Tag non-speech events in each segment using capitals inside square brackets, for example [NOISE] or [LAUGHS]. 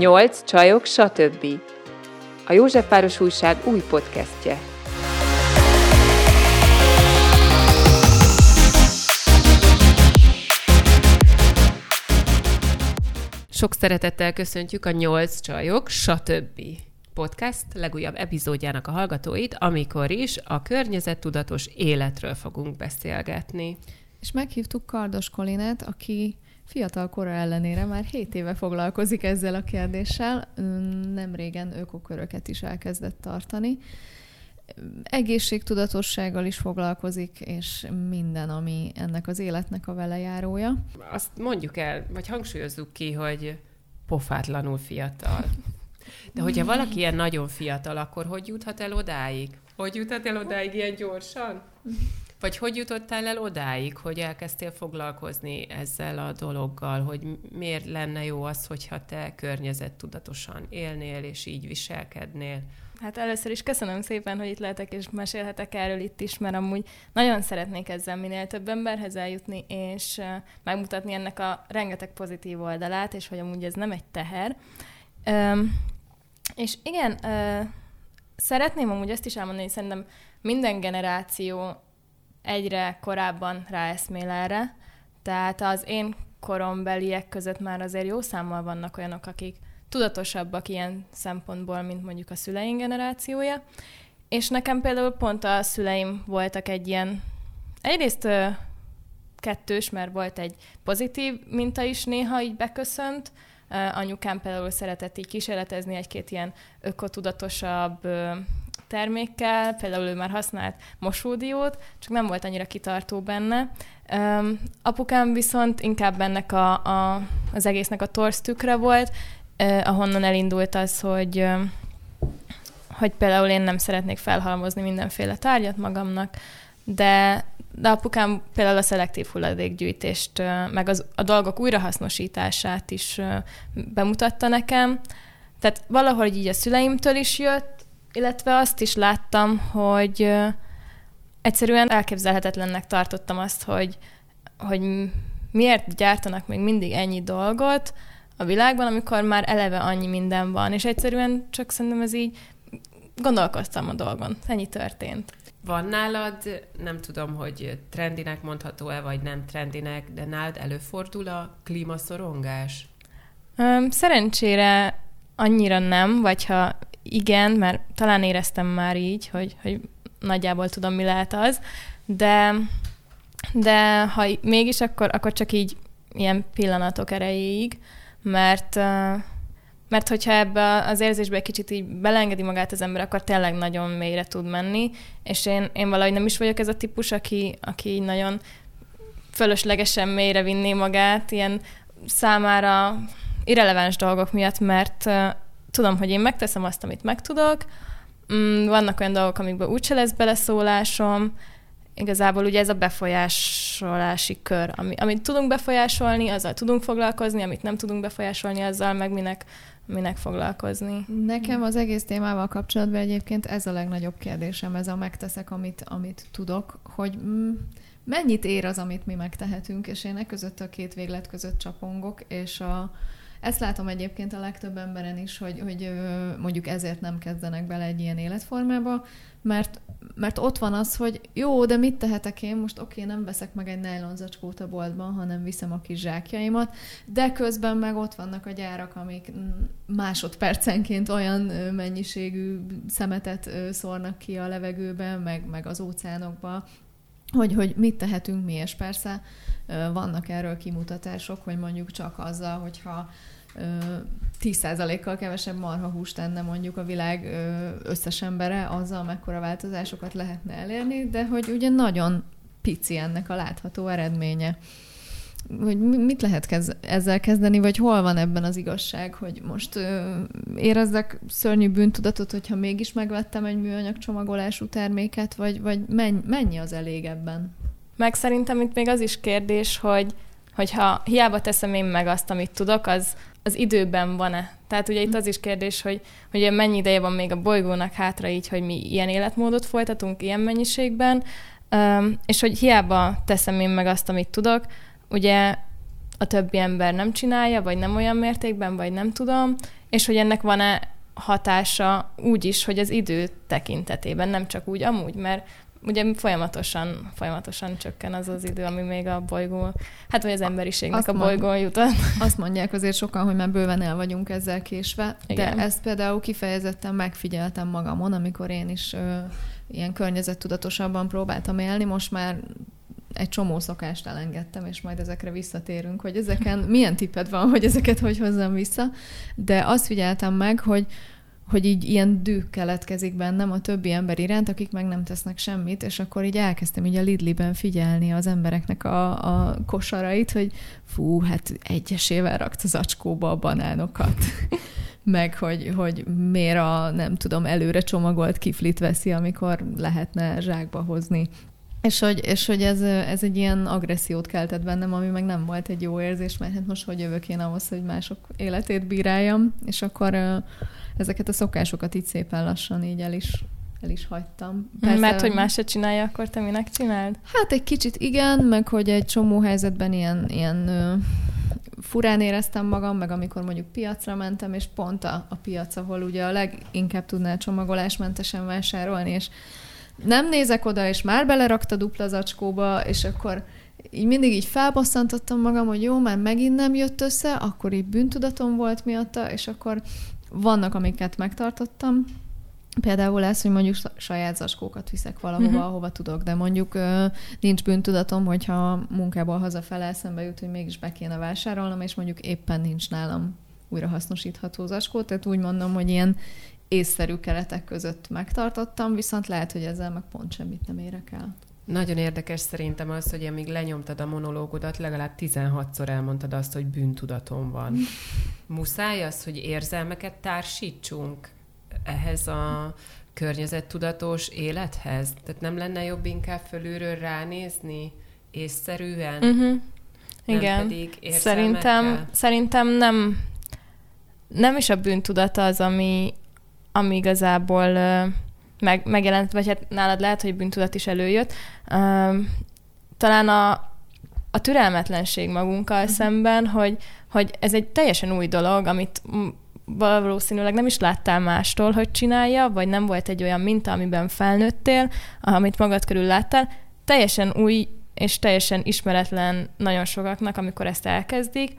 Nyolc csajok, stb. A József Páros Újság új podcastje. Sok szeretettel köszöntjük a Nyolc csajok, stb. podcast legújabb epizódjának a hallgatóit, amikor is a környezettudatos életről fogunk beszélgetni. És meghívtuk Kardos Kolinát, aki fiatal kora ellenére már 7 éve foglalkozik ezzel a kérdéssel, nem régen ökoköröket is elkezdett tartani. Egészségtudatossággal is foglalkozik, és minden, ami ennek az életnek a velejárója. Azt mondjuk el, vagy hangsúlyozzuk ki, hogy pofátlanul fiatal. De hogyha valaki ilyen nagyon fiatal, akkor hogy juthat el odáig? Hogy juthat el odáig ilyen gyorsan? Vagy hogy jutottál el odáig, hogy elkezdtél foglalkozni ezzel a dologgal, hogy miért lenne jó az, hogyha te környezettudatosan élnél, és így viselkednél? Hát először is köszönöm szépen, hogy itt lehetek, és mesélhetek erről itt is, mert amúgy nagyon szeretnék ezzel minél több emberhez eljutni, és megmutatni ennek a rengeteg pozitív oldalát, és hogy amúgy ez nem egy teher. Üm, és igen, uh, szeretném amúgy ezt is elmondani, hogy szerintem minden generáció egyre korábban ráeszmél erre. Tehát az én korombeliek között már azért jó számmal vannak olyanok, akik tudatosabbak ilyen szempontból, mint mondjuk a szüleim generációja. És nekem például pont a szüleim voltak egy ilyen, egyrészt kettős, mert volt egy pozitív minta is néha így beköszönt, anyukám például szeretett így kísérletezni egy-két ilyen ökotudatosabb termékkel, például ő már használt mosódiót, csak nem volt annyira kitartó benne. Um, apukám viszont inkább ennek a, a, az egésznek a torsztükre volt, uh, ahonnan elindult az, hogy hogy például én nem szeretnék felhalmozni mindenféle tárgyat magamnak, de, de apukám például a szelektív hulladékgyűjtést, meg az, a dolgok újrahasznosítását is bemutatta nekem. Tehát valahogy így a szüleimtől is jött, illetve azt is láttam, hogy egyszerűen elképzelhetetlennek tartottam azt, hogy, hogy miért gyártanak még mindig ennyi dolgot a világban, amikor már eleve annyi minden van, és egyszerűen csak szerintem ez így gondolkoztam a dolgon. Ennyi történt. Van nálad, nem tudom, hogy trendinek mondható-e, vagy nem trendinek, de nálad előfordul a klímaszorongás? Szerencsére annyira nem, vagy ha igen, mert talán éreztem már így, hogy, hogy nagyjából tudom, mi lehet az, de, de ha mégis, akkor, akkor csak így ilyen pillanatok erejéig, mert mert hogyha ebbe az érzésbe egy kicsit így belengedi magát az ember, akkor tényleg nagyon mélyre tud menni, és én, én valahogy nem is vagyok ez a típus, aki, aki nagyon fölöslegesen mélyre vinné magát, ilyen számára irreleváns dolgok miatt, mert tudom, hogy én megteszem azt, amit megtudok, mm, vannak olyan dolgok, amikben úgyse lesz beleszólásom, igazából ugye ez a befolyásolási kör, ami, amit tudunk befolyásolni, azzal tudunk foglalkozni, amit nem tudunk befolyásolni, azzal meg minek, minek foglalkozni. Nekem az egész témával kapcsolatban egyébként ez a legnagyobb kérdésem, ez a megteszek, amit, amit tudok, hogy mennyit ér az, amit mi megtehetünk, és én e között a két véglet között csapongok, és a, ezt látom egyébként a legtöbb emberen is, hogy, hogy mondjuk ezért nem kezdenek bele egy ilyen életformába, mert, mert ott van az, hogy jó, de mit tehetek én? Most oké, nem veszek meg egy zacskót a boltban, hanem viszem a kis zsákjaimat, de közben meg ott vannak a gyárak, amik másodpercenként olyan mennyiségű szemetet szórnak ki a levegőbe, meg, meg az óceánokba, hogy, hogy mit tehetünk mi, és persze vannak erről kimutatások, hogy mondjuk csak azzal, hogyha 10%-kal kevesebb marhahúst tenne mondjuk a világ összes embere, azzal mekkora változásokat lehetne elérni, de hogy ugye nagyon pici ennek a látható eredménye. Hogy mit lehet kez- ezzel kezdeni, vagy hol van ebben az igazság, hogy most ö, érezzek szörnyű bűntudatot, hogyha mégis megvettem egy műanyag csomagolású terméket, vagy, vagy mennyi, mennyi az elég ebben? Meg szerintem itt még az is kérdés, hogy hogyha hiába teszem én meg azt, amit tudok, az, az időben van-e. Tehát ugye itt az is kérdés, hogy hogy mennyi ideje van még a bolygónak hátra így, hogy mi ilyen életmódot folytatunk ilyen mennyiségben, és hogy hiába teszem én meg azt, amit tudok, ugye a többi ember nem csinálja, vagy nem olyan mértékben, vagy nem tudom, és hogy ennek van-e hatása úgy is, hogy az idő tekintetében, nem csak úgy amúgy, mert ugye folyamatosan, folyamatosan csökken az az idő, ami még a bolygó, hát vagy az emberiségnek azt a bolygón jutott. Azt mondják azért sokan, hogy már bőven el vagyunk ezzel késve, Igen. de ezt például kifejezetten megfigyeltem magamon, amikor én is ö, ilyen környezettudatosabban próbáltam élni, most már egy csomó szokást elengedtem, és majd ezekre visszatérünk, hogy ezeken milyen tipped van, hogy ezeket hogy hozzam vissza, de azt figyeltem meg, hogy hogy így ilyen dű keletkezik bennem a többi ember iránt, akik meg nem tesznek semmit, és akkor így elkezdtem így a Lidliben figyelni az embereknek a, a kosarait, hogy fú, hát egyesével rakt az acskóba a banánokat. [LAUGHS] meg hogy, hogy miért a, nem tudom, előre csomagolt kiflit veszi, amikor lehetne zsákba hozni. És hogy, és hogy ez, ez egy ilyen agressziót keltett bennem, ami meg nem volt egy jó érzés, mert hát most hogy jövök én ahhoz, hogy mások életét bíráljam, és akkor ezeket a szokásokat így szépen lassan így el is el is hagytam. Persze, Mert hogy más se csinálja, akkor te minek csináld? Hát egy kicsit igen, meg hogy egy csomó helyzetben ilyen, ilyen ö, furán éreztem magam, meg amikor mondjuk piacra mentem, és pont a, a piac, ahol ugye a leginkább tudnál csomagolásmentesen vásárolni, és nem nézek oda, és már belerakta dupla zacskóba, és akkor így mindig így felbosszantottam magam, hogy jó, már megint nem jött össze, akkor így bűntudatom volt miatta, és akkor vannak, amiket megtartottam, Például ez, hogy mondjuk saját zacskókat viszek valahova, uh-huh. ahova tudok, de mondjuk nincs bűntudatom, hogyha munkából hazafele eszembe jut, hogy mégis be kéne vásárolnom, és mondjuk éppen nincs nálam újrahasznosítható zacskó, tehát úgy mondom, hogy ilyen észszerű keretek között megtartottam, viszont lehet, hogy ezzel meg pont semmit nem érek el. Nagyon érdekes szerintem az, hogy amíg lenyomtad a monológodat, legalább 16-szor elmondtad azt, hogy bűntudatom van. [LAUGHS] Muszáj az, hogy érzelmeket társítsunk ehhez a környezettudatos élethez? Tehát nem lenne jobb inkább fölülről ránézni észszerűen? Uh-huh. Igen. Pedig szerintem, szerintem nem, nem is a bűntudat az, ami, ami igazából meg, megjelent, vagy hát nálad lehet, hogy bűntudat is előjött. talán a, a türelmetlenség magunkkal uh-huh. szemben, hogy, hogy ez egy teljesen új dolog, amit valószínűleg nem is láttál mástól, hogy csinálja, vagy nem volt egy olyan minta, amiben felnőttél, amit magad körül láttál. Teljesen új és teljesen ismeretlen nagyon sokaknak, amikor ezt elkezdik,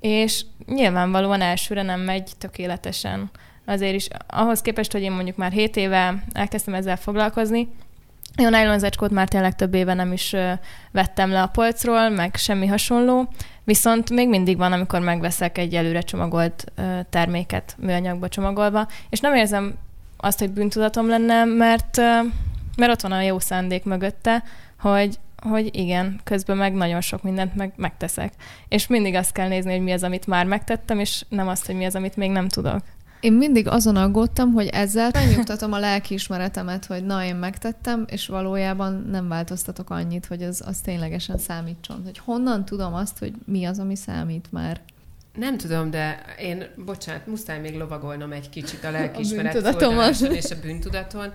és nyilvánvalóan elsőre nem megy tökéletesen azért is ahhoz képest, hogy én mondjuk már 7 éve elkezdtem ezzel foglalkozni, a nylon zacskót már tényleg több éve nem is vettem le a polcról, meg semmi hasonló, viszont még mindig van, amikor megveszek egy előre csomagolt terméket műanyagba csomagolva, és nem érzem azt, hogy bűntudatom lenne, mert, mert ott van a jó szándék mögötte, hogy, hogy igen, közben meg nagyon sok mindent meg, megteszek. És mindig azt kell nézni, hogy mi az, amit már megtettem, és nem azt, hogy mi az, amit még nem tudok. Én mindig azon aggódtam, hogy ezzel megnyugtatom a lelkiismeretemet, hogy na, én megtettem, és valójában nem változtatok annyit, hogy az, az ténylegesen számítson. Hogy honnan tudom azt, hogy mi az, ami számít már. Nem tudom, de én, bocsánat, muszáj még lovagolnom egy kicsit a lelkiismeret a és a bűntudaton,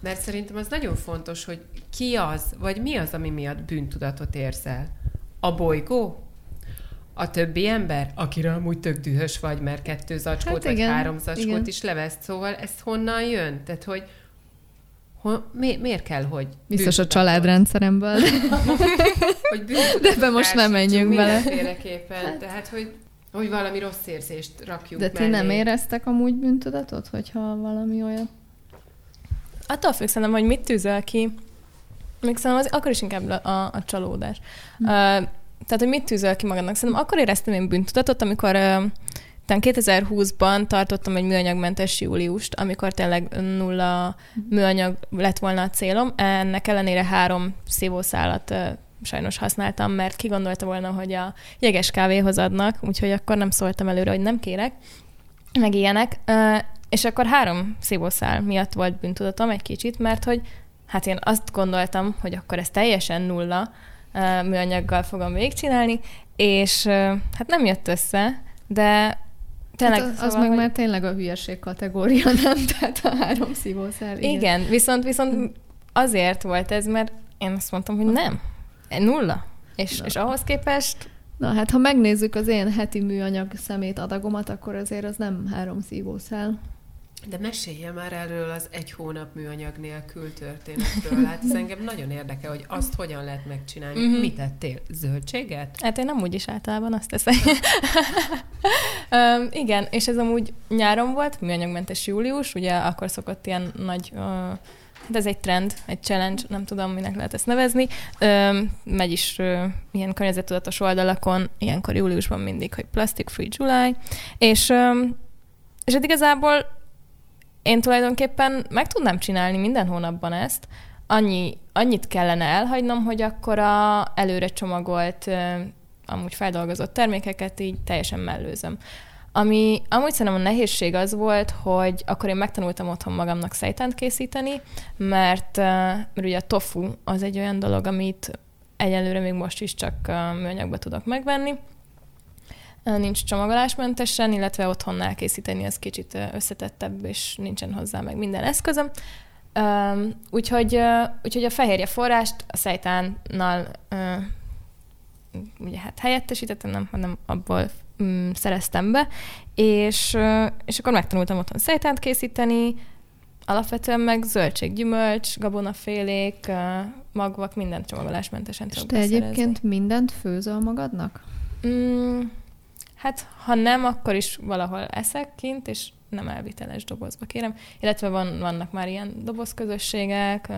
mert szerintem az nagyon fontos, hogy ki az, vagy mi az, ami miatt bűntudatot érzel. A bolygó? A többi ember, akire amúgy tök dühös vagy, mert kettő zacskót hát vagy igen, három zacskót igen. is levesz, szóval ez honnan jön? Tehát, hogy ho, mi, miért kell, hogy... Biztos a családrendszeremből. [LAUGHS] hogy De ebbe most nem menjünk bele. Mindenféleképpen. Hát. Tehát, hogy, hogy valami rossz érzést rakjuk De ti mellé. nem éreztek amúgy bűntudatot, hogyha valami olyan? Attól függ szerintem, hogy mit tűzöl ki. Még szerintem az, akkor is inkább a, a csalódás. Hm. Uh, tehát, hogy mit tűzöl ki magadnak. Szerintem akkor éreztem én bűntudatot, amikor uh, 2020-ban tartottam egy műanyagmentes júliust, amikor tényleg nulla műanyag lett volna a célom. Ennek ellenére három szívószálat uh, sajnos használtam, mert ki gondolta volna, hogy a jeges kávéhoz adnak, úgyhogy akkor nem szóltam előre, hogy nem kérek, meg ilyenek. Uh, és akkor három szívószál miatt volt bűntudatom egy kicsit, mert hogy hát én azt gondoltam, hogy akkor ez teljesen nulla, műanyaggal fogom végigcsinálni, és hát nem jött össze, de tényleg... Hát az, szóval, az meg hogy... már tényleg a hülyeség kategória, [LAUGHS] nem? Tehát a három szívószer. Igen, igen viszont, viszont azért volt ez, mert én azt mondtam, hogy nem. Nulla. És, és ahhoz képest Na hát, ha megnézzük az én heti műanyag szemét adagomat, akkor azért az nem három szívószál. De mesélje már erről az egy hónap műanyag nélkül történetről. [LAUGHS] Hát ez engem nagyon érdekel, hogy azt hogyan lehet megcsinálni. Mm-hmm. Mit tettél? Zöldséget? Hát én nem úgy is általában azt teszem. [LAUGHS] um, igen, és ez amúgy nyáron volt, műanyagmentes július, ugye akkor szokott ilyen nagy... Uh, Hát ez egy trend, egy challenge, nem tudom, minek lehet ezt nevezni. Ö, megy is ö, ilyen környezettudatos oldalakon, ilyenkor júliusban mindig, hogy Plastic Free July, és, ö, és hát igazából én tulajdonképpen meg tudnám csinálni minden hónapban ezt, annyi, annyit kellene elhagynom, hogy akkor a előre csomagolt, amúgy feldolgozott termékeket így teljesen mellőzöm. Ami amúgy szerintem a nehézség az volt, hogy akkor én megtanultam otthon magamnak szejtánt készíteni, mert, mert ugye a tofu az egy olyan dolog, amit egyelőre még most is csak műanyagba tudok megvenni, nincs csomagolásmentesen, illetve otthon elkészíteni ez kicsit összetettebb, és nincsen hozzá meg minden eszközöm. Úgyhogy, úgyhogy a fehérje forrást a szejtánnal ugye hát helyettesítettem, nem, hanem abból mm, szereztem be, és, és akkor megtanultam otthon szejtánt készíteni, alapvetően meg zöldség, gyümölcs, gabonafélék, magvak, mindent csomagolásmentesen És te egyébként szerezni. mindent főzöl magadnak? Mm, Hát, ha nem, akkor is valahol eszek kint, és nem elviteles dobozba kérem. Illetve van, vannak már ilyen dobozközösségek,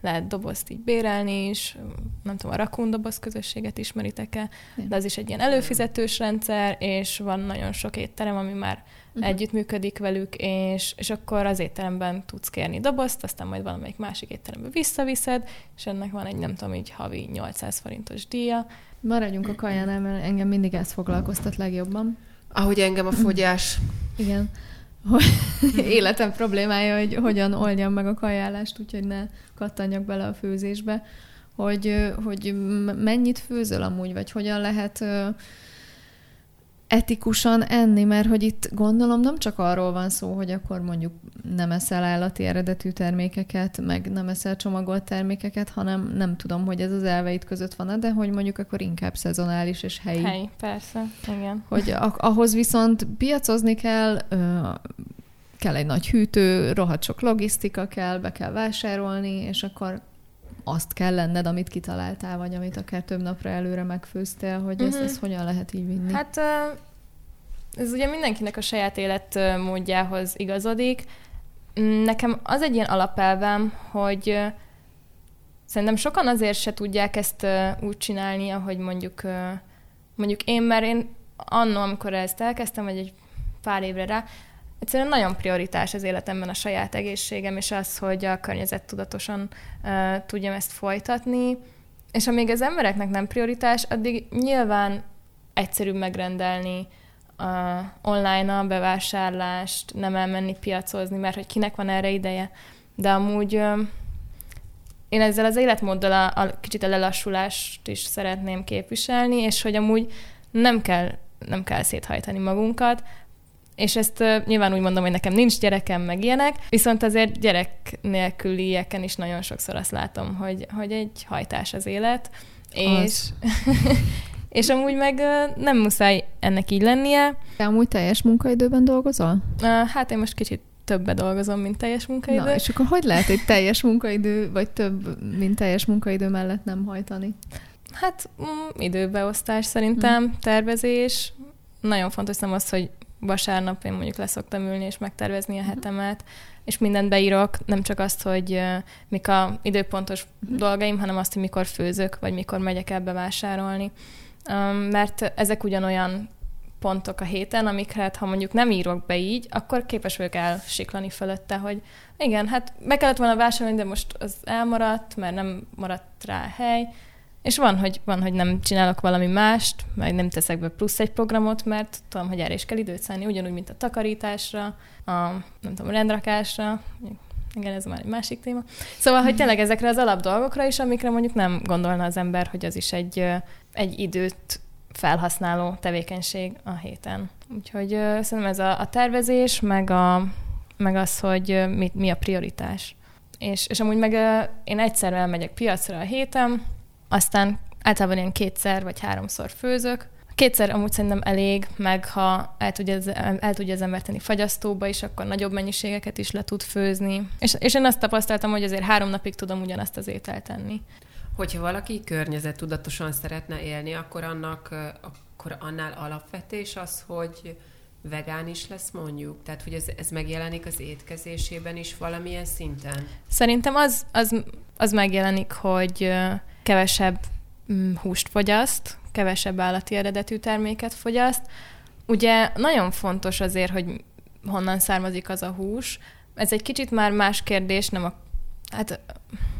lehet dobozt így bérelni is, nem tudom, a Rakun dobozközösséget ismeritek-e, de az is egy ilyen előfizetős rendszer, és van nagyon sok étterem, ami már uh-huh. együttműködik velük, és, és akkor az étteremben tudsz kérni dobozt, aztán majd valamelyik másik étterembe visszaviszed, és ennek van egy, nem tudom, így havi 800 forintos díja, Maradjunk a kajánál, mert engem mindig ez foglalkoztat legjobban. Ahogy engem a fogyás. Igen. [LAUGHS] életem problémája, hogy hogyan oldjam meg a kajálást, úgyhogy ne kattanjak bele a főzésbe, hogy, hogy mennyit főzöl amúgy, vagy hogyan lehet etikusan enni, mert hogy itt gondolom nem csak arról van szó, hogy akkor mondjuk nem eszel állati eredetű termékeket, meg nem eszel csomagolt termékeket, hanem nem tudom, hogy ez az elveit között van de hogy mondjuk akkor inkább szezonális és helyi. Helyi, persze, igen. Hogy ahhoz viszont piacozni kell, kell egy nagy hűtő, rohadt sok logisztika kell, be kell vásárolni, és akkor azt kell lenned, amit kitaláltál, vagy amit akár több napra előre megfőztél, hogy uh-huh. ezt, ezt hogyan lehet így vinni? Hát ez ugye mindenkinek a saját életmódjához igazodik. Mm, nekem az egy ilyen alapelvem, hogy szerintem sokan azért se tudják ezt úgy csinálni, ahogy mondjuk, mondjuk én, mert én annó, amikor ezt elkezdtem, vagy egy pár évre rá, egyszerűen nagyon prioritás az életemben a saját egészségem, és az, hogy a környezet tudatosan uh, tudjam ezt folytatni. És amíg az embereknek nem prioritás, addig nyilván egyszerűbb megrendelni uh, online a bevásárlást, nem elmenni piacozni, mert hogy kinek van erre ideje. De amúgy uh, én ezzel az életmóddal a, a kicsit a lelassulást is szeretném képviselni, és hogy amúgy nem kell, nem kell széthajtani magunkat, és ezt uh, nyilván úgy mondom, hogy nekem nincs gyerekem, meg ilyenek, viszont azért gyerek nélkülieken is nagyon sokszor azt látom, hogy, hogy egy hajtás az élet, az. és, [LAUGHS] és amúgy meg uh, nem muszáj ennek így lennie. Te amúgy teljes munkaidőben dolgozol? Uh, hát én most kicsit többbe dolgozom, mint teljes munkaidő. Na, és akkor hogy lehet egy teljes munkaidő, vagy több, mint teljes munkaidő mellett nem hajtani? Hát mm, időbeosztás szerintem, hmm. tervezés. Nagyon fontos nem az, hogy vasárnap én mondjuk leszoktam ülni és megtervezni a mhm. hetemet, és mindent beírok, nem csak azt, hogy mik a időpontos uh-huh. dolgaim, hanem azt, hogy mikor főzök, vagy mikor megyek el bevásárolni. Mert ezek ugyanolyan pontok a héten, amikre hát, ha mondjuk nem írok be így, akkor képes vagyok elsiklani fölötte, hogy igen, hát be kellett volna vásárolni, de most az elmaradt, mert nem maradt rá hely, és van hogy, van, hogy nem csinálok valami mást, vagy nem teszek be plusz egy programot, mert tudom, hogy erre is kell időt szállni, ugyanúgy, mint a takarításra, a nem tudom, rendrakásra, igen, ez már egy másik téma. Szóval, hogy tényleg ezekre az alap dolgokra is, amikre mondjuk nem gondolna az ember, hogy az is egy, egy időt felhasználó tevékenység a héten. Úgyhogy szerintem ez a, a tervezés, meg, a, meg az, hogy mi, mi a prioritás. És, és amúgy meg én egyszer elmegyek piacra a héten, aztán általában ilyen kétszer vagy háromszor főzök, Kétszer amúgy szerintem elég, meg ha el tudja, az, el tudja az ember tenni fagyasztóba is, akkor nagyobb mennyiségeket is le tud főzni. És, és én azt tapasztaltam, hogy azért három napig tudom ugyanazt az ételt tenni. Hogyha valaki környezettudatosan szeretne élni, akkor annak akkor annál alapvetés az, hogy vegán is lesz mondjuk? Tehát, hogy ez, ez megjelenik az étkezésében is valamilyen szinten? Szerintem az, az, az megjelenik, hogy kevesebb mm, húst fogyaszt, kevesebb állati eredetű terméket fogyaszt. Ugye nagyon fontos azért, hogy honnan származik az a hús. Ez egy kicsit már más kérdés, nem a, hát,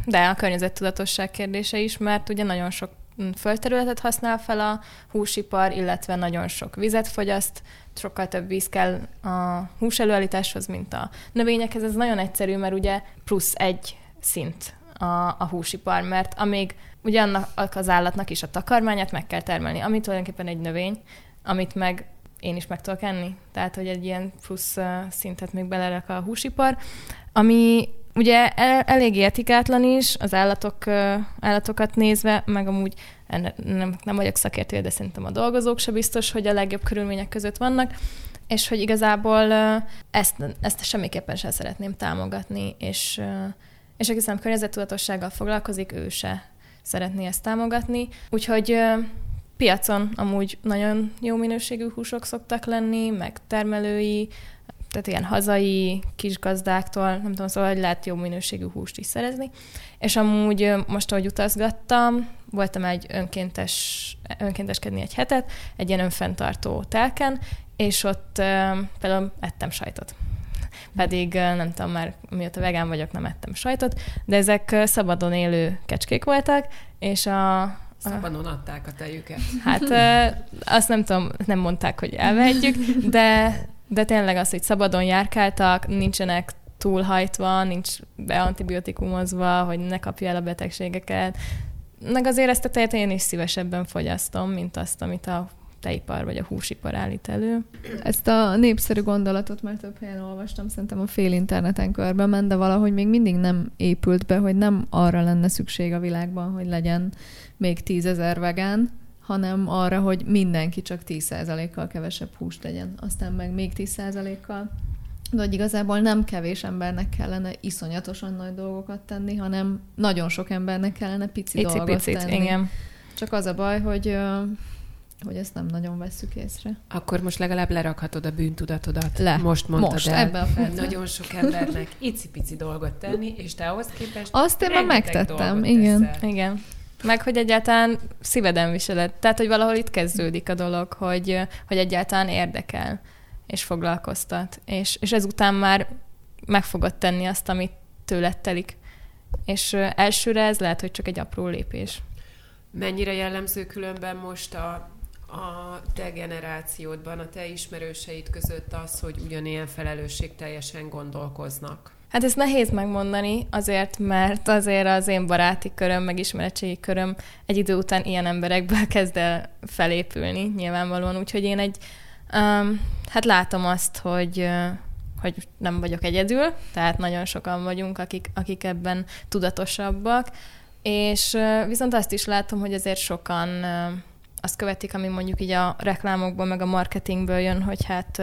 de a környezettudatosság kérdése is, mert ugye nagyon sok földterületet használ fel a húsipar, illetve nagyon sok vizet fogyaszt, sokkal több víz kell a hús előállításhoz, mint a növényekhez. Ez nagyon egyszerű, mert ugye plusz egy szint a, a húsipar, mert amíg ugye annak az állatnak is a takarmányát meg kell termelni, ami tulajdonképpen egy növény, amit meg én is meg tudok enni. Tehát, hogy egy ilyen plusz szintet még belerak a húsipar, ami ugye el, eléggé etikátlan is, az állatok, állatokat nézve, meg amúgy nem, nem vagyok szakértő, de szerintem a dolgozók se biztos, hogy a legjobb körülmények között vannak, és hogy igazából ezt, ezt semmiképpen sem szeretném támogatni, és, és aki szerintem környezettudatossággal foglalkozik, ő se szeretné ezt támogatni. Úgyhogy piacon amúgy nagyon jó minőségű húsok szoktak lenni, meg termelői, tehát ilyen hazai kis gazdáktól, nem tudom, szóval hogy lehet jó minőségű húst is szerezni. És amúgy most, ahogy utazgattam, voltam egy önkéntes, önkénteskedni egy hetet, egy ilyen önfenntartó telken, és ott például ettem sajtot. Pedig nem tudom, már mióta vegán vagyok, nem ettem sajtot, de ezek szabadon élő kecskék voltak, és a, Szabadon adták a tejüket. Hát azt nem tudom, nem mondták, hogy elvehetjük, de de tényleg az, hogy szabadon járkáltak, nincsenek túlhajtva, nincs beantibiotikumozva, hogy ne kapja el a betegségeket. Meg azért ezt a tejet én is szívesebben fogyasztom, mint azt, amit a tejipar vagy a húsipar állít elő. Ezt a népszerű gondolatot már több helyen olvastam, szerintem a fél interneten körbe ment, de valahogy még mindig nem épült be, hogy nem arra lenne szükség a világban, hogy legyen még tízezer vegán, hanem arra, hogy mindenki csak 10%-kal kevesebb húst legyen, aztán meg még 10%-kal. De hogy igazából nem kevés embernek kellene iszonyatosan nagy dolgokat tenni, hanem nagyon sok embernek kellene pici, pici dolgot picit, tenni. Igen. Csak az a baj, hogy hogy ezt nem nagyon vesszük észre. Akkor most legalább lerakhatod a bűntudatodat. Le. Most mondtad most, el. ebben a percben. Nagyon sok embernek icipici dolgot tenni, és te ahhoz képest Azt én már megtettem, igen. Teszel. Igen. Meg, hogy egyáltalán szíveden viseled. Tehát, hogy valahol itt kezdődik a dolog, hogy, hogy egyáltalán érdekel, és foglalkoztat. És, és ezután már meg fogod tenni azt, amit tőled telik. És elsőre ez lehet, hogy csak egy apró lépés. Mennyire jellemző különben most a, a te generációdban, a te ismerőseid között az, hogy ugyanilyen felelősség gondolkoznak? Hát ez nehéz megmondani, azért, mert azért az én baráti köröm, meg ismeretségi köröm egy idő után ilyen emberekből [LAUGHS] kezd el felépülni, nyilvánvalóan. Úgyhogy én egy, um, hát látom azt, hogy, hogy nem vagyok egyedül, tehát nagyon sokan vagyunk, akik, akik ebben tudatosabbak, és viszont azt is látom, hogy azért sokan uh, azt követik, ami mondjuk így a reklámokból, meg a marketingből jön, hogy hát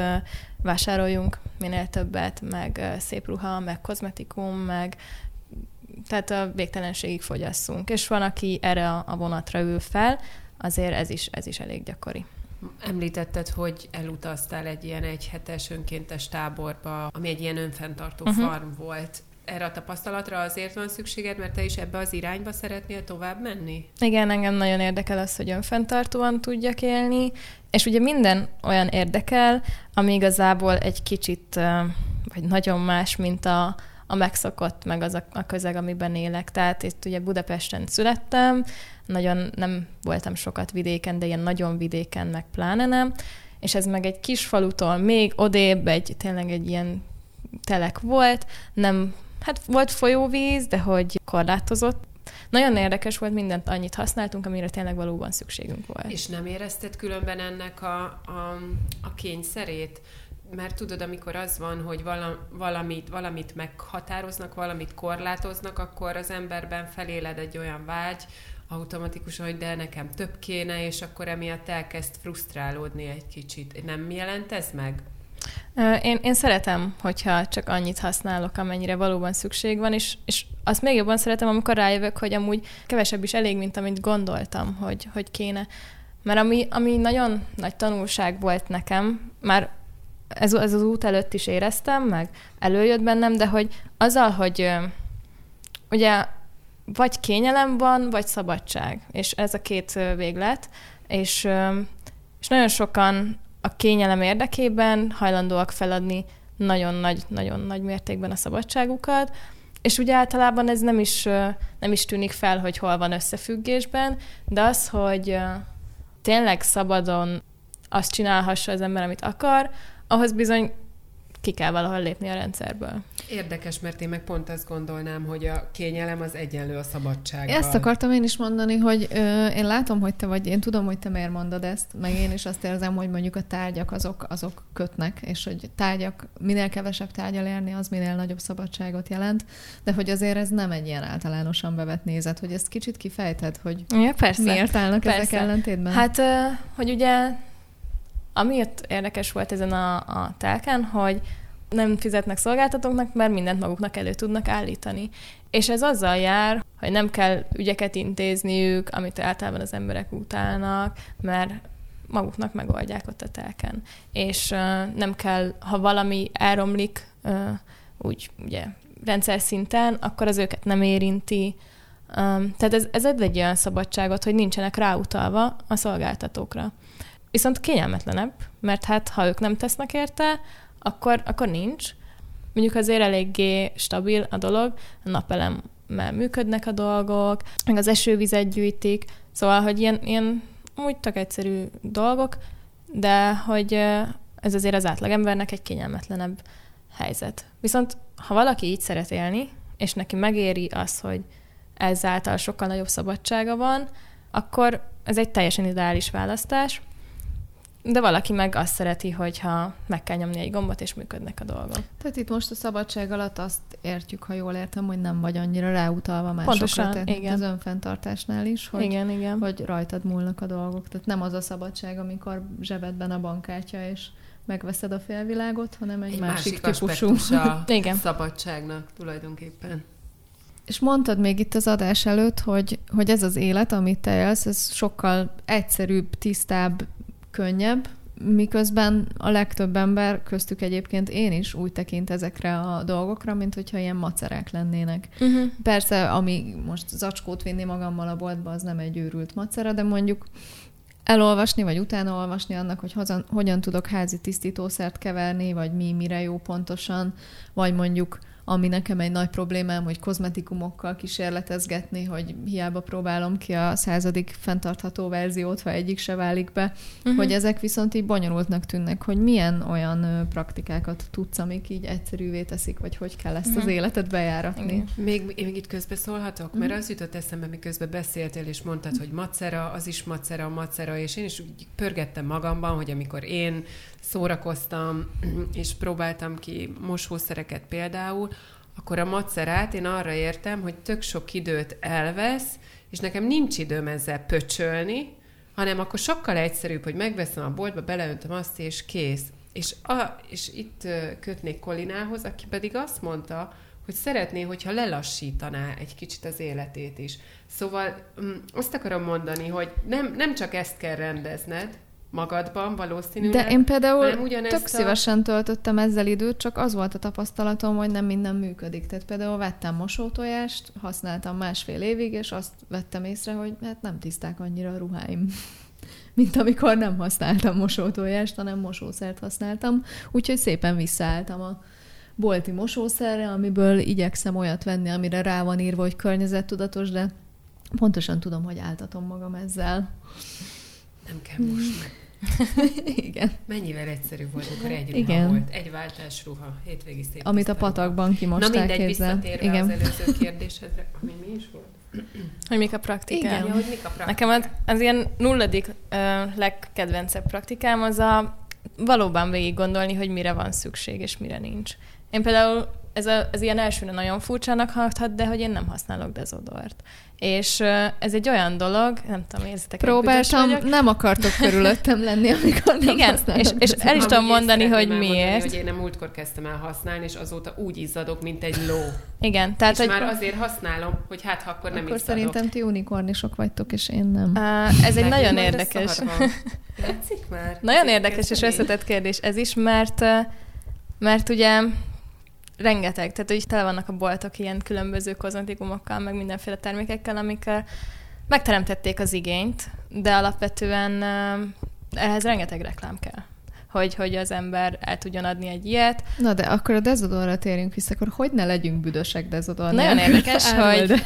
vásároljunk minél többet, meg szép ruha, meg kozmetikum, meg tehát a végtelenségig fogyasszunk. És van, aki erre a vonatra ül fel, azért ez is, ez is elég gyakori. Említetted, hogy elutaztál egy ilyen egyhetes önkéntes táborba, ami egy ilyen önfenntartó uh-huh. farm volt erre a tapasztalatra azért van szükséged, mert te is ebbe az irányba szeretnél tovább menni? Igen, engem nagyon érdekel az, hogy önfenntartóan tudjak élni, és ugye minden olyan érdekel, ami igazából egy kicsit, vagy nagyon más, mint a, a megszokott, meg az a, a közeg, amiben élek. Tehát itt ugye Budapesten születtem, nagyon nem voltam sokat vidéken, de ilyen nagyon vidéken, meg pláne nem, és ez meg egy kis falutól még odébb, egy tényleg egy ilyen telek volt, nem Hát volt folyóvíz, de hogy korlátozott. Nagyon érdekes volt, mindent annyit használtunk, amire tényleg valóban szükségünk volt. És nem érezted különben ennek a, a, a kényszerét? Mert tudod, amikor az van, hogy valamit, valamit meghatároznak, valamit korlátoznak, akkor az emberben feléled egy olyan vágy, automatikusan, hogy de nekem több kéne, és akkor emiatt elkezd frusztrálódni egy kicsit. Nem jelent ez meg? Én, én szeretem, hogyha csak annyit használok, amennyire valóban szükség van, és, és azt még jobban szeretem, amikor rájövök, hogy amúgy kevesebb is elég, mint amit gondoltam, hogy, hogy kéne. Mert ami, ami nagyon nagy tanulság volt nekem, már ez, ez az út előtt is éreztem, meg előjött bennem, de hogy azzal, hogy ugye vagy kényelem van, vagy szabadság, és ez a két véglet, és, és nagyon sokan a kényelem érdekében hajlandóak feladni nagyon nagy, nagyon nagy mértékben a szabadságukat, és ugye általában ez nem is, nem is tűnik fel, hogy hol van összefüggésben, de az, hogy tényleg szabadon azt csinálhassa az ember, amit akar, ahhoz bizony ki kell valahol lépni a rendszerből. Érdekes, mert én meg pont azt gondolnám, hogy a kényelem az egyenlő a szabadsággal. Ezt akartam én is mondani, hogy ö, én látom, hogy te vagy, én tudom, hogy te miért mondod ezt, meg én is azt érzem, hogy mondjuk a tárgyak azok, azok kötnek, és hogy tárgyak, minél kevesebb tárgyal érni, az minél nagyobb szabadságot jelent, de hogy azért ez nem egy ilyen általánosan bevett nézet, hogy ezt kicsit kifejted, hogy ja, persze. miért állnak persze. ezek ellentétben? Hát, hogy ugye Amiért érdekes volt ezen a, a telken, hogy nem fizetnek szolgáltatóknak, mert mindent maguknak elő tudnak állítani. És ez azzal jár, hogy nem kell ügyeket intézniük, amit általában az emberek utálnak, mert maguknak megoldják ott a telken. És uh, nem kell, ha valami elromlik, uh, úgy ugye rendszer szinten, akkor az őket nem érinti. Um, tehát ez, ez egy, egy olyan szabadságot, hogy nincsenek ráutalva a szolgáltatókra. Viszont kényelmetlenebb, mert hát ha ők nem tesznek érte, akkor, akkor nincs. Mondjuk azért eléggé stabil a dolog, a napelemmel működnek a dolgok, meg az esővizet gyűjtik, szóval, hogy ilyen, ilyen úgy tök egyszerű dolgok, de hogy ez azért az átlagembernek egy kényelmetlenebb helyzet. Viszont ha valaki így szeret élni, és neki megéri az, hogy ezáltal sokkal nagyobb szabadsága van, akkor ez egy teljesen ideális választás, de valaki meg azt szereti, hogyha meg kell nyomni egy gombot, és működnek a dolgok. Tehát itt most a szabadság alatt azt értjük, ha jól értem, hogy nem vagy annyira ráutalva másokra. Pontosan, tehát igen. az önfenntartásnál is, hogy, igen, igen. hogy rajtad múlnak a dolgok. Tehát nem az a szabadság, amikor zsebedben a bankkártya, és megveszed a félvilágot, hanem egy, egy másik, másik típusú. a [LAUGHS] Igen. szabadságnak tulajdonképpen. És mondtad még itt az adás előtt, hogy, hogy ez az élet, amit te élsz, ez sokkal egyszerűbb, tisztább, könnyebb, miközben a legtöbb ember, köztük egyébként én is úgy tekint ezekre a dolgokra, mint hogyha ilyen macerák lennének. Uh-huh. Persze, ami most zacskót vinni magammal a boltba, az nem egy őrült macera, de mondjuk elolvasni, vagy utána olvasni annak, hogy hogyan, hogyan tudok házi tisztítószert keverni, vagy mi mire jó pontosan, vagy mondjuk ami nekem egy nagy problémám, hogy kozmetikumokkal kísérletezgetni, hogy hiába próbálom ki a századik fenntartható verziót, ha egyik se válik be, uh-huh. hogy ezek viszont így bonyolultnak tűnnek, hogy milyen olyan praktikákat tudsz, amik így egyszerűvé teszik, vagy hogy kell ezt uh-huh. az életet bejáratni. Még, még itt közbe szólhatok, uh-huh. mert az jutott eszembe, miközben beszéltél, és mondtad, hogy macera, az is macera, macera, és én is úgy pörgettem magamban, hogy amikor én szórakoztam, [CLEARS THROAT] és próbáltam ki mosószereket például, akkor a macerát én arra értem, hogy tök sok időt elvesz, és nekem nincs időm ezzel pöcsölni, hanem akkor sokkal egyszerűbb, hogy megveszem a boltba, beleöntöm azt, és kész. És, a, és itt kötnék Kolinához, aki pedig azt mondta, hogy szeretné, hogyha lelassítaná egy kicsit az életét is. Szóval mm, azt akarom mondani, hogy nem, nem csak ezt kell rendezned, magadban valószínűleg. De én például tök a... szívesen töltöttem ezzel időt, csak az volt a tapasztalatom, hogy nem minden működik. Tehát például vettem mosótojást, használtam másfél évig, és azt vettem észre, hogy hát nem tiszták annyira a ruháim [LAUGHS] mint amikor nem használtam mosótojást, hanem mosószert használtam. Úgyhogy szépen visszaálltam a bolti mosószerre, amiből igyekszem olyat venni, amire rá van írva, hogy környezettudatos, de pontosan tudom, hogy áltatom magam ezzel. Nem kell mosni. [LAUGHS] Igen. Mennyivel egyszerű volt, amikor egy ruha Igen. volt. Egy váltás ruha, hétvégi szép Amit a patakban kimosták, Na mindegy, képzel. visszatérve Igen. az előző kérdésedre, ami mi is volt? Hogy mik a praktikám. Igen, ja, hogy mik a praktikám. Nekem az, az ilyen nulladik uh, legkedvencebb praktikám az a valóban végig gondolni, hogy mire van szükség és mire nincs. Én például ez, a, ez ilyen elsőre nagyon furcsának hathat, de hogy én nem használok dezodort. És ez egy olyan dolog, nem tudom, érzitek, Próbáltam, nem akartok körülöttem lenni, amikor nem Igen, és, és el is tudom mondani, hogy miért. Mondani, hogy én nem múltkor kezdtem el használni, és azóta úgy izzadok, mint egy ló. Igen, tehát... És hogy... már azért használom, hogy hát ha akkor nem Akkor izzadok. szerintem ti unikornisok vagytok, és én nem. Uh, ez egy nagyon érdekes. Látszik [LAUGHS] már? Nagyon érdekes és összetett kérdés ez is, mert mert ugye rengeteg, tehát hogy tele vannak a boltok ilyen különböző kozmetikumokkal, meg mindenféle termékekkel, amikkel megteremtették az igényt, de alapvetően ehhez rengeteg reklám kell hogy, hogy az ember el tudjon adni egy ilyet. Na de akkor a dezodorra térjünk vissza, akkor hogy ne legyünk büdösek dezodor Nagyon érdekes, hogy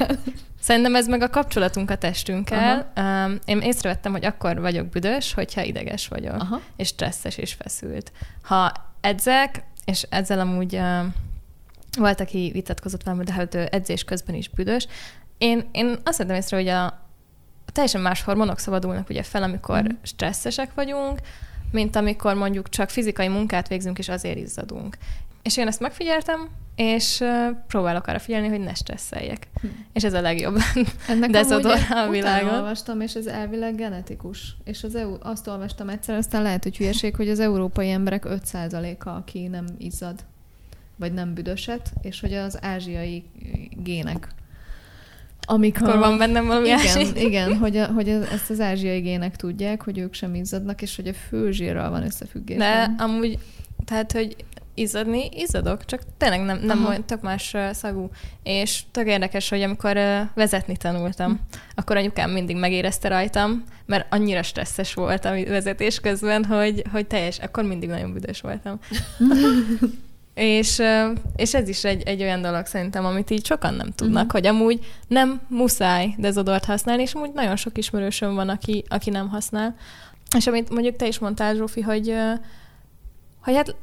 szerintem ez meg a kapcsolatunk a testünkkel. Aha. Én észrevettem, hogy akkor vagyok büdös, hogyha ideges vagyok, Aha. és stresszes és feszült. Ha edzek, és ezzel amúgy volt, aki vitatkozott velem, de hát edzés közben is büdös. Én, én azt vettem észre, hogy a, teljesen más hormonok szabadulnak ugye fel, amikor mm. stresszesek vagyunk, mint amikor mondjuk csak fizikai munkát végzünk, és azért izzadunk. És én ezt megfigyeltem, és próbálok arra figyelni, hogy ne stresszeljek. Hm. És ez a legjobb Ennek dezodor a világon. olvastam, és ez elvileg genetikus. És az EU, azt olvastam egyszer, aztán lehet, hogy hülyeség, hogy az európai emberek 5%-a, aki nem izzad vagy nem büdöset, és hogy az ázsiai gének amik Akkor van bennem valami igen, ásít. igen, hogy, a, hogy ezt az ázsiai gének tudják, hogy ők sem izzadnak, és hogy a főzsírral van összefüggés. De amúgy, tehát, hogy izzadni, izzadok, csak tényleg nem, nem olyan tök más szagú. És tök érdekes, hogy amikor vezetni tanultam, hm. akkor anyukám mindig megérezte rajtam, mert annyira stresszes volt a vezetés közben, hogy, hogy teljes, akkor mindig nagyon büdös voltam. [LAUGHS] És, és ez is egy, egy olyan dolog szerintem, amit így sokan nem tudnak, uh-huh. hogy amúgy nem muszáj dezodort használni, és amúgy nagyon sok ismerősöm van, aki, aki nem használ. És amit mondjuk te is mondtál, Zsófi, hogy, hogy hát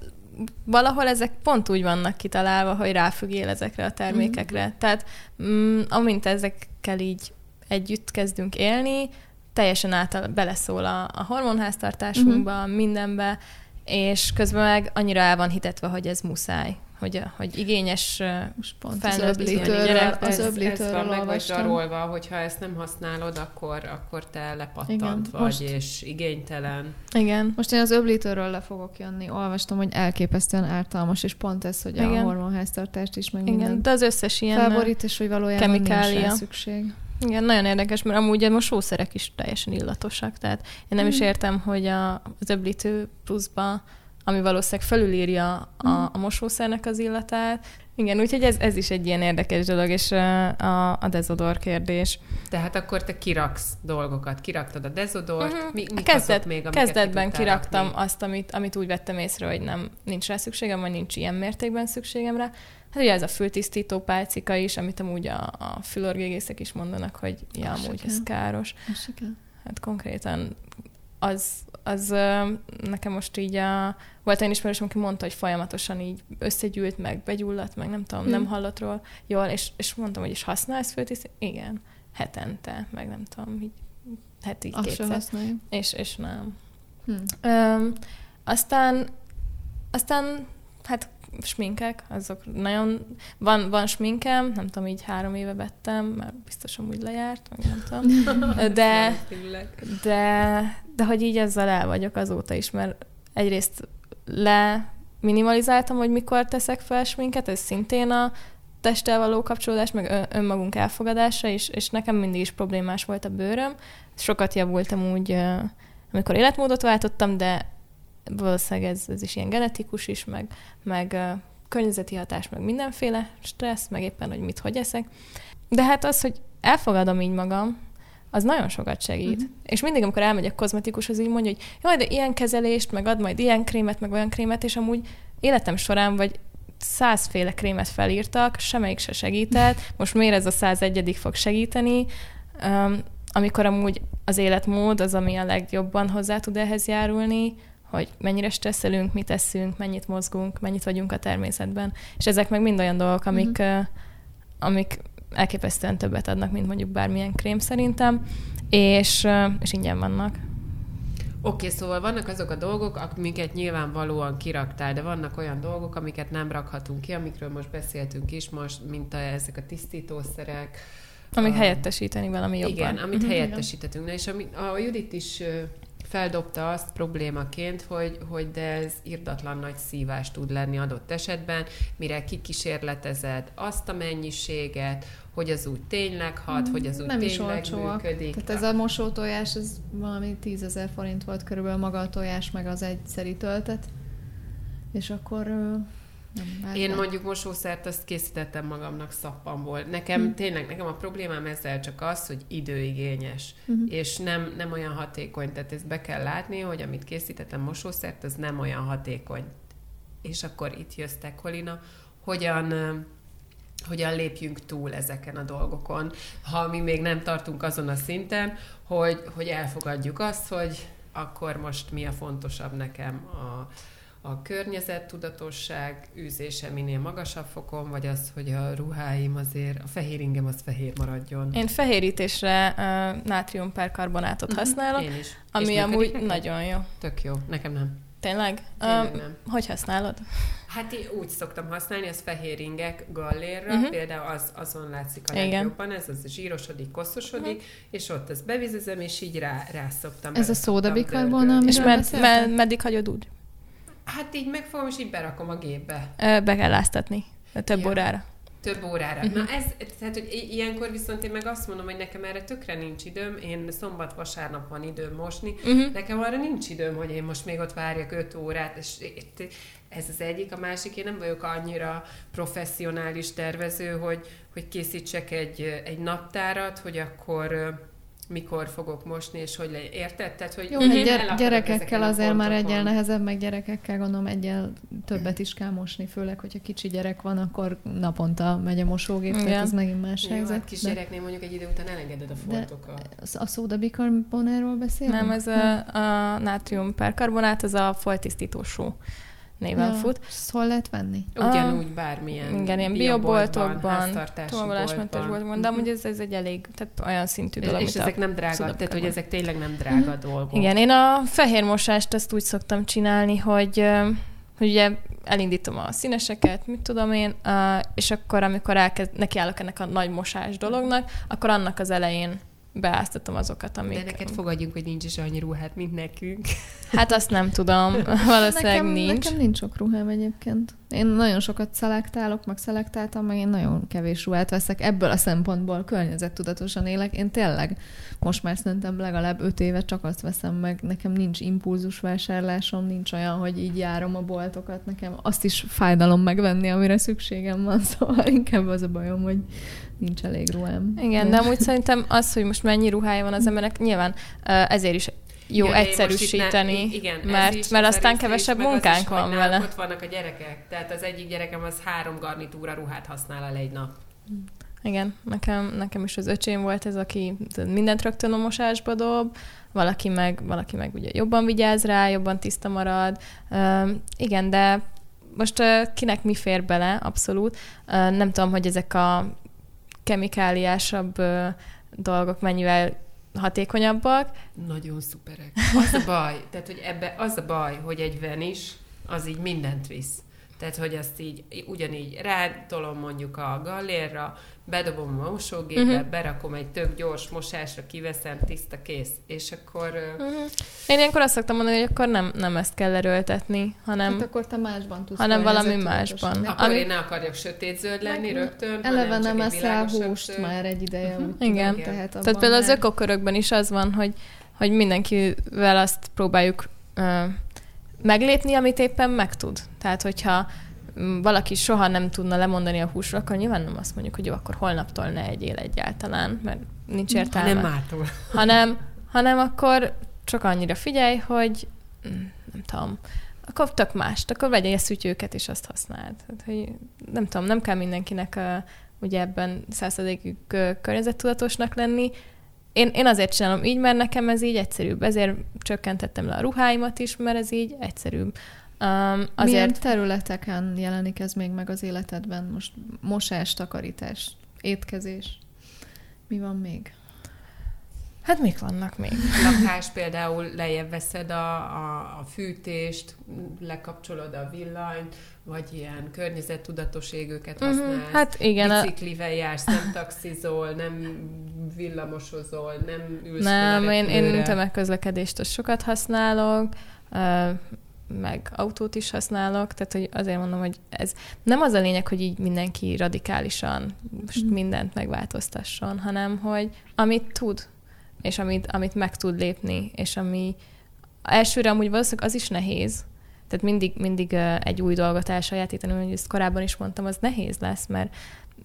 valahol ezek pont úgy vannak kitalálva, hogy ráfüggél ezekre a termékekre. Uh-huh. Tehát mm, amint ezekkel így együtt kezdünk élni, teljesen által beleszól a, a hormonháztartásunkba, uh-huh. mindenbe, és közben meg annyira el van hitetve, hogy ez muszáj, hogy, hogy igényes Most pont az öblítőről, az öblítőről ez van meg vagy zsarolva, hogyha ezt nem használod, akkor, akkor te lepattant Igen, vagy, most... és igénytelen. Igen. Most én az öblítőről le fogok jönni. Olvastam, hogy elképesztően ártalmas, és pont ez, hogy Igen. a hormonháztartást is, meg Igen, de az összes ilyen felborít, és hogy valójában kemikália. nincs szükség. Igen, nagyon érdekes, mert amúgy a mosószerek is teljesen illatosak, tehát én nem mm. is értem, hogy a, az öblítő pluszba, ami valószínűleg felülírja a, mm. a mosószernek az illatát, igen, úgyhogy ez, ez is egy ilyen érdekes dolog, és a, a dezodor kérdés. Tehát akkor te kiraksz dolgokat, kiraktad a dezodort, uh-huh. mi, mi Kezdet, még, Kezdetben kiraktam rakni? azt, amit, amit úgy vettem észre, hogy nem nincs rá szükségem, vagy nincs ilyen mértékben szükségem rá. Hát ugye ez a fültisztító pálcika is, amit amúgy a, a fülorgégészek is mondanak, hogy ja, amúgy ez káros. Hát konkrétan az, az nekem most így a, volt egy ismerősöm, aki mondta, hogy folyamatosan így összegyűlt, meg begyulladt, meg nem tudom, hmm. nem hallott róla jól, és, és mondtam, hogy is használsz fültisztító? Igen, hetente, meg nem tudom, így heti Azt kétszer. És, és nem. Hmm. Um, aztán, aztán hát sminkek, azok nagyon... Van, van sminkem, nem tudom, így három éve vettem, mert biztosan úgy lejárt, meg nem tudom. [LAUGHS] De, de, de hogy így ezzel el vagyok azóta is, mert egyrészt le minimalizáltam, hogy mikor teszek fel sminket, ez szintén a testtel való kapcsolódás, meg önmagunk elfogadása, és, és nekem mindig is problémás volt a bőröm. Sokat javultam úgy, amikor életmódot váltottam, de valószínűleg ez, ez is ilyen genetikus is, meg, meg környezeti hatás, meg mindenféle stressz, meg éppen, hogy mit, hogy eszek. De hát az, hogy elfogadom így magam, az nagyon sokat segít. Uh-huh. És mindig, amikor elmegyek kozmetikushoz, így mondja, hogy jaj, de ilyen kezelést, meg ad majd ilyen krémet, meg olyan krémet, és amúgy életem során vagy százféle krémet felírtak, semmelyik se segített, [LAUGHS] most miért ez a 101 fog segíteni, um, amikor amúgy az életmód az, ami a legjobban hozzá tud ehhez járulni, hogy mennyire stresszelünk, mit teszünk, mennyit mozgunk, mennyit vagyunk a természetben. És ezek meg mind olyan dolgok, amik, uh-huh. amik elképesztően többet adnak, mint mondjuk bármilyen krém szerintem, és, és ingyen vannak. Oké, szóval vannak azok a dolgok, amiket nyilvánvalóan kiraktál, de vannak olyan dolgok, amiket nem rakhatunk ki, amikről most beszéltünk is most, mint a, ezek a tisztítószerek. Amik a, helyettesíteni valami jobban. Igen, amit Mhm. helyettesítetünk. Na, és ami, a Judit is feldobta azt problémaként, hogy, hogy de ez irdatlan nagy szívás tud lenni adott esetben, mire kikísérletezed azt a mennyiséget, hogy az úgy tényleg hat, hogy az úgy Nem is tényleg olcsóak. működik. Tehát ez a mosótojás, ez valami 10 ezer forint volt körülbelül maga a tojás, meg az egyszeri töltet. És akkor nem, Én nem. mondjuk mosószert azt készítettem magamnak szappamból. Nekem Hm. tényleg, nekem a problémám ezzel csak az, hogy időigényes, Mhm. és nem, nem olyan hatékony. Tehát ezt be kell látni, hogy amit készítettem mosószert, az nem olyan hatékony. És akkor itt jössz te, Kolina, hogyan, hogyan lépjünk túl ezeken a dolgokon, ha mi még nem tartunk azon a szinten, hogy, hogy elfogadjuk azt, hogy akkor most mi a fontosabb nekem a, a környezettudatosság űzése minél magasabb fokon, vagy az, hogy a ruháim azért, a fehér ingem az fehér maradjon. Én fehérítésre uh, nátriumperkarbonátot Mhm, használok, Én is. És ami működik amúgy neked? nagyon jó. Tök jó. Nekem nem. Tényleg? Tényleg Um, nem. hogy használod? Hát én úgy szoktam használni, az fehér ingek gallérra, Mhm. uh-huh. például az, azon látszik a Igen. legjobban, ez az zsírosodik, koszosodik, uh-huh. és ott ezt bevizezem, és így rá, rá szoktam. Ez a bele szóda szoktam bikarbona, dörgölni. És med, med, meddig hagyod úgy? Hát így megfogom, és így berakom a gépbe. Be kell láztatni. Több Ja. órára. Több órára. Uh-huh. Na ez, tehát, hogy ilyenkor viszont én meg azt mondom, hogy nekem erre tökre nincs időm, én szombat-vasárnap van időm mosni, Uh-huh. nekem arra nincs időm, hogy én most még ott várjak öt órát, és ez az egyik, a másik, én nem vagyok annyira professzionális tervező, hogy, hogy készítsek egy, egy naptárat, hogy akkor mikor fogok mosni, és hogy legyen. Érted? Tehát, hogy Jó, [LAUGHS] én hát gyere, gyerekekkel azért már egyel nehezebb, meg gyerekekkel gondolom egyel többet is kell mosni, főleg, hogyha kicsi gyerek van, akkor naponta megy a mosógép, Igen. tehát ez megint más Jó, helyzet. hát kisgyereknél mondjuk egy idő után elengeded a de- foltokat. de a szóda bikarbonáról beszélünk? Nem, ez a, a nátriumperkarbonát, ez a foltisztítós néven Ja. fut. Ezt hol lehet venni? Ugyanúgy bármilyen Igen, ilyen bioboltokban, Tolvallásmentes boltban. de Mhm. amúgy ez, ez egy elég, tehát olyan szintű dolog, És a ezek nem drága, tehát hogy ezek tényleg nem drága dolgok. Igen, én a fehér mosást azt úgy szoktam csinálni, hogy, hogy ugye elindítom a színeseket, mit tudom én, és akkor, amikor elkezd, nekiállok ennek a nagy mosás dolognak, akkor annak az elején beáztatom azokat, amik... De neked fogadjunk, hogy nincs is annyi ruhát, mint nekünk. Hát azt nem tudom, [LAUGHS] valószínűleg nekem, nincs. Nekem nincs sok ruhám egyébként. Én nagyon sokat szelektálok, meg szelektáltam, meg én nagyon kevés ruhát veszek. Ebből a szempontból környezettudatosan élek. Én tényleg most már szerintem legalább öt éve csak azt veszem meg. Nekem nincs impulzus vásárlásom, nincs olyan, hogy így járom a boltokat. Nekem azt is fájdalom megvenni, amire szükségem van. [LAUGHS] Szóval inkább az a bajom, hogy nincs elég ruhám. Igen, de amúgy szerintem az, hogy most mennyi ruhája van az embernek, nyilván ezért is jó itt egyszerűsíteni, ne- igen, mert, is, mert az aztán is, kevesebb munkánk is, van vele. Ott vannak a gyerekek, tehát az egyik gyerekem az három garnitúra ruhát használ el egy nap. Igen, nekem, nekem is az öcsém volt ez, aki mindent rögtön a mosásba dob, valaki meg, valaki meg ugye jobban vigyáz rá, jobban tiszta marad. Uh, igen, de most uh, kinek mi fér bele, abszolút. Uh, nem tudom, hogy ezek a kemikáliásabb dolgok mennyivel hatékonyabbak. Nagyon szuperek. Az a baj, tehát hogy ebbe az a baj, hogy egy venis, az így mindent visz. Tehát, hogy azt így ugyanígy rátolom mondjuk a gallérra, bedobom a mosógépbe, Mhm. uh-huh. berakom egy tök gyors mosásra, kiveszem, tiszta, kész. És akkor... Uh-huh. Én ilyenkor azt szoktam mondani, hogy akkor nem, nem ezt kell erőltetni, hanem... Hát akkor te másban tudsz hanem valami másban. Akkor Ami- én ne akarjak sötétzöld lenni Meg- rögtön, Eleve nem eszel húst zöld. már egy ideje, úgy Igen. tudom, tehát abban Tehát például az már- ökokörökben is az van, hogy, hogy mindenkivel azt próbáljuk ö, meglépni, amit éppen megtud. Tehát, hogyha mm, valaki soha nem tudna lemondani a húsról, akkor nyilván nem azt mondjuk, hogy jó, akkor holnaptól ne egyél egyáltalán, mert nincs értelme. Nem mától. hanem, hanem akkor csak annyira figyelj, hogy mm, nem tudom, akkor tök mást, akkor vegyél szütyőket, és azt használd. Tehát, hogy nem tudom, nem kell mindenkinek uh, ugye ebben százszerzékig uh, környezettudatosnak lenni. Én, én azért csinálom így, mert nekem ez így egyszerűbb. Ezért csökkentettem le a ruháimat is, mert ez így egyszerűbb. Um, Milyen azért területeken jelenik ez még meg az életedben? Most mosás, takarítás, étkezés. Mi van még? Hát mik vannak még? Lakás például lejjebb veszed a, a, a fűtést, lekapcsolod a villanyt, vagy ilyen környezettudatos égőket Mhm, használsz. Hát igen, a, Biciklivel jársz, nem taxizol, nem villamosozol, nem ülsz nem, a én, én tömegközlekedést sokat használok, meg autót is használok, tehát hogy azért mondom, hogy ez nem az a lényeg, hogy így mindenki radikálisan most Mhm. mindent megváltoztasson, hanem hogy amit tud, és amit, amit meg tud lépni, és ami elsőre amúgy valószínűleg az is nehéz, tehát mindig, mindig egy új dolgot elsajátítani, hogy ezt korábban is mondtam, az nehéz lesz, mert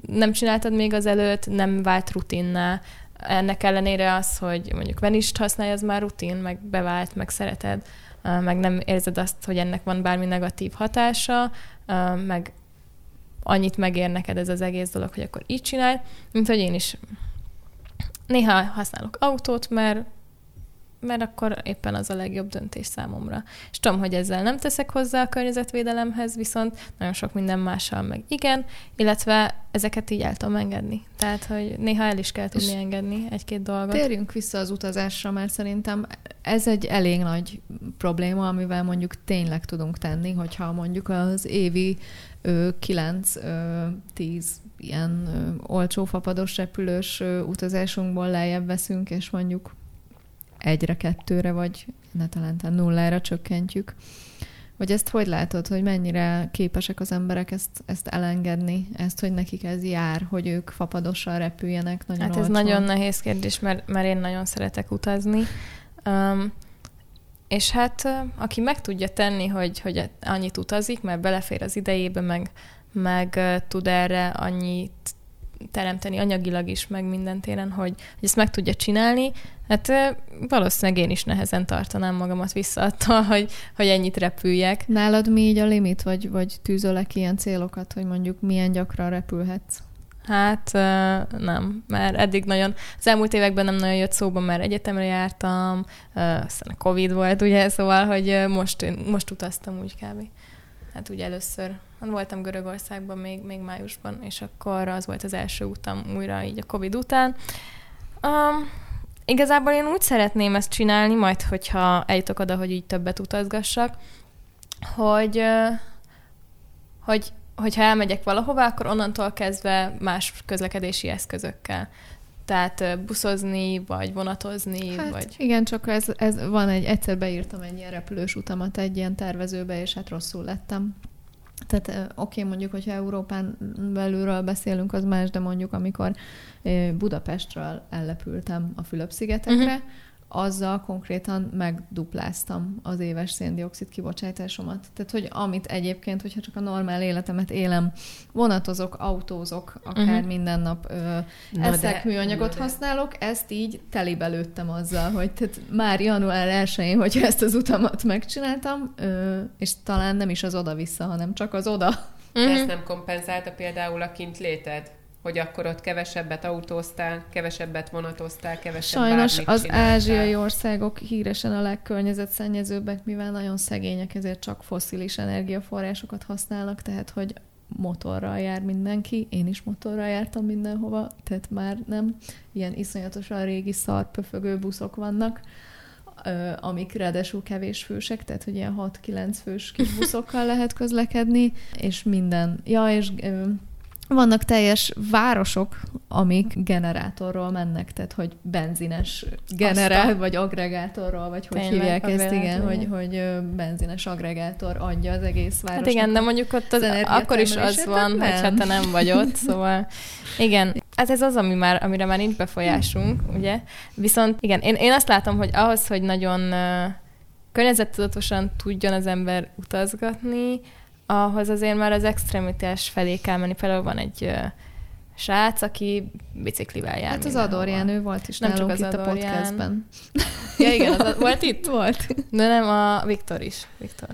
nem csináltad még az előtt, nem vált rutinná. Ennek ellenére az, hogy mondjuk venist használja, az már rutin, meg bevált, meg szereted, meg nem érzed azt, hogy ennek van bármi negatív hatása, meg annyit megér neked ez az egész dolog, hogy akkor így csinálj, mint hogy én is néha használok autót, mert mert akkor éppen az a legjobb döntés számomra. És tudom, hogy ezzel nem teszek hozzá a környezetvédelemhez, viszont nagyon sok minden mással meg igen, illetve ezeket így el tudom engedni. Tehát, hogy néha el is kell tudni engedni egy-két dolgot. Térjünk vissza az utazásra, mert szerintem ez egy elég nagy probléma, amivel mondjuk tényleg tudunk tenni, hogyha mondjuk az évi 9-10 ilyen olcsó fapados repülős utazásunkból lejjebb veszünk, és mondjuk egyre, kettőre, vagy ne talán nullára csökkentjük. Vagy ezt hogy látod, hogy mennyire képesek az emberek ezt, ezt elengedni, ezt, hogy nekik ez jár, hogy ők fapadossal repüljenek nagyon Hát ez olcsón? nagyon nehéz kérdés, mert, mert én nagyon szeretek utazni. Um, és hát aki meg tudja tenni, hogy, hogy annyit utazik, mert belefér az idejébe, meg, meg tud erre annyit teremteni anyagilag is, meg minden téren, hogy, hogy ezt meg tudja csinálni, hát valószínűleg én is nehezen tartanám magamat vissza attól, hogy, hogy ennyit repüljek. Nálad mi így a limit, vagy, vagy tűzölek ilyen célokat, hogy mondjuk milyen gyakran repülhetsz? Hát nem, mert eddig nagyon, az elmúlt években nem nagyon jött szóba, mert egyetemre jártam, aztán a Covid volt, ugye, szóval, hogy most, most utaztam úgy kb. Hát ugye először hát voltam Görögországban még, még májusban, és akkor az volt az első utam újra így a Covid után. Um, igazából én úgy szeretném ezt csinálni, majd hogyha eljutok oda, hogy így többet utazgassak, hogy, hogy hogyha elmegyek valahova, akkor onnantól kezdve más közlekedési eszközökkel. Tehát buszozni, vagy vonatozni, Hát vagy... igen, csak ez, ez van egy, egyszer beírtam egy ilyen repülős utamat egy ilyen tervezőbe, és hát rosszul lettem. Tehát oké, mondjuk, hogyha Európán belülről beszélünk, az más, de mondjuk amikor Budapestről ellepültem a Fülöp-szigetekre, uh-huh. Azzal konkrétan megdupláztam az éves széndiokszid kibocsátásomat. Tehát, hogy amit egyébként, hogyha csak a normál életemet élem, vonatozok, autózok, akár uh-huh. minden nap ö, Na eszek, de- műanyagot na de- használok, ezt így telibe lőttem azzal, hogy tehát már január 1-én, hogyha ezt az utamat megcsináltam, ö, és talán nem is az oda-vissza, hanem csak az oda. De Mhm. ezt nem kompenzálta például a kint léted? Hogy akkor ott kevesebbet autóztál, kevesebbet vonatoztál, kevesebbet Sajnos az csináltál. ázsiai országok híresen a legkörnyezetszennyezőbbek, mivel nagyon szegények, ezért csak foszilis energiaforrásokat használnak, tehát hogy motorral jár mindenki, én is motorral jártam mindenhova, tehát már nem ilyen iszonyatosan régi szarpöfögő buszok vannak, amik ráadásul kevés fősek, tehát hogy ilyen 6-9 fős kis [LAUGHS] buszokkal lehet közlekedni, és minden. Ja, és vannak teljes városok, amik generátorról mennek, tehát hogy benzines generál, vagy agregátorról, vagy hogy Tényleg, hívják ezt, igen, hogy, hogy benzines agregátor adja az egész városnak. Hát igen, de mondjuk ott az, az akkor is az van, hát hogyha nem. te nem vagy ott, szóval igen. Hát ez az, ami már, amire már nincs befolyásunk, ugye? Viszont igen, én, én azt látom, hogy ahhoz, hogy nagyon környezettudatosan tudjon az ember utazgatni, ahhoz azért már az extremitás felé kell menni. Például van egy uh, srác, aki biciklivel jár Hát az mindenhova. Ador Jenő volt is Nem csak az itt a Ador Ján. podcastben. Ja, igen, az, volt itt? [LAUGHS] Volt. De nem a Viktor is. Viktor.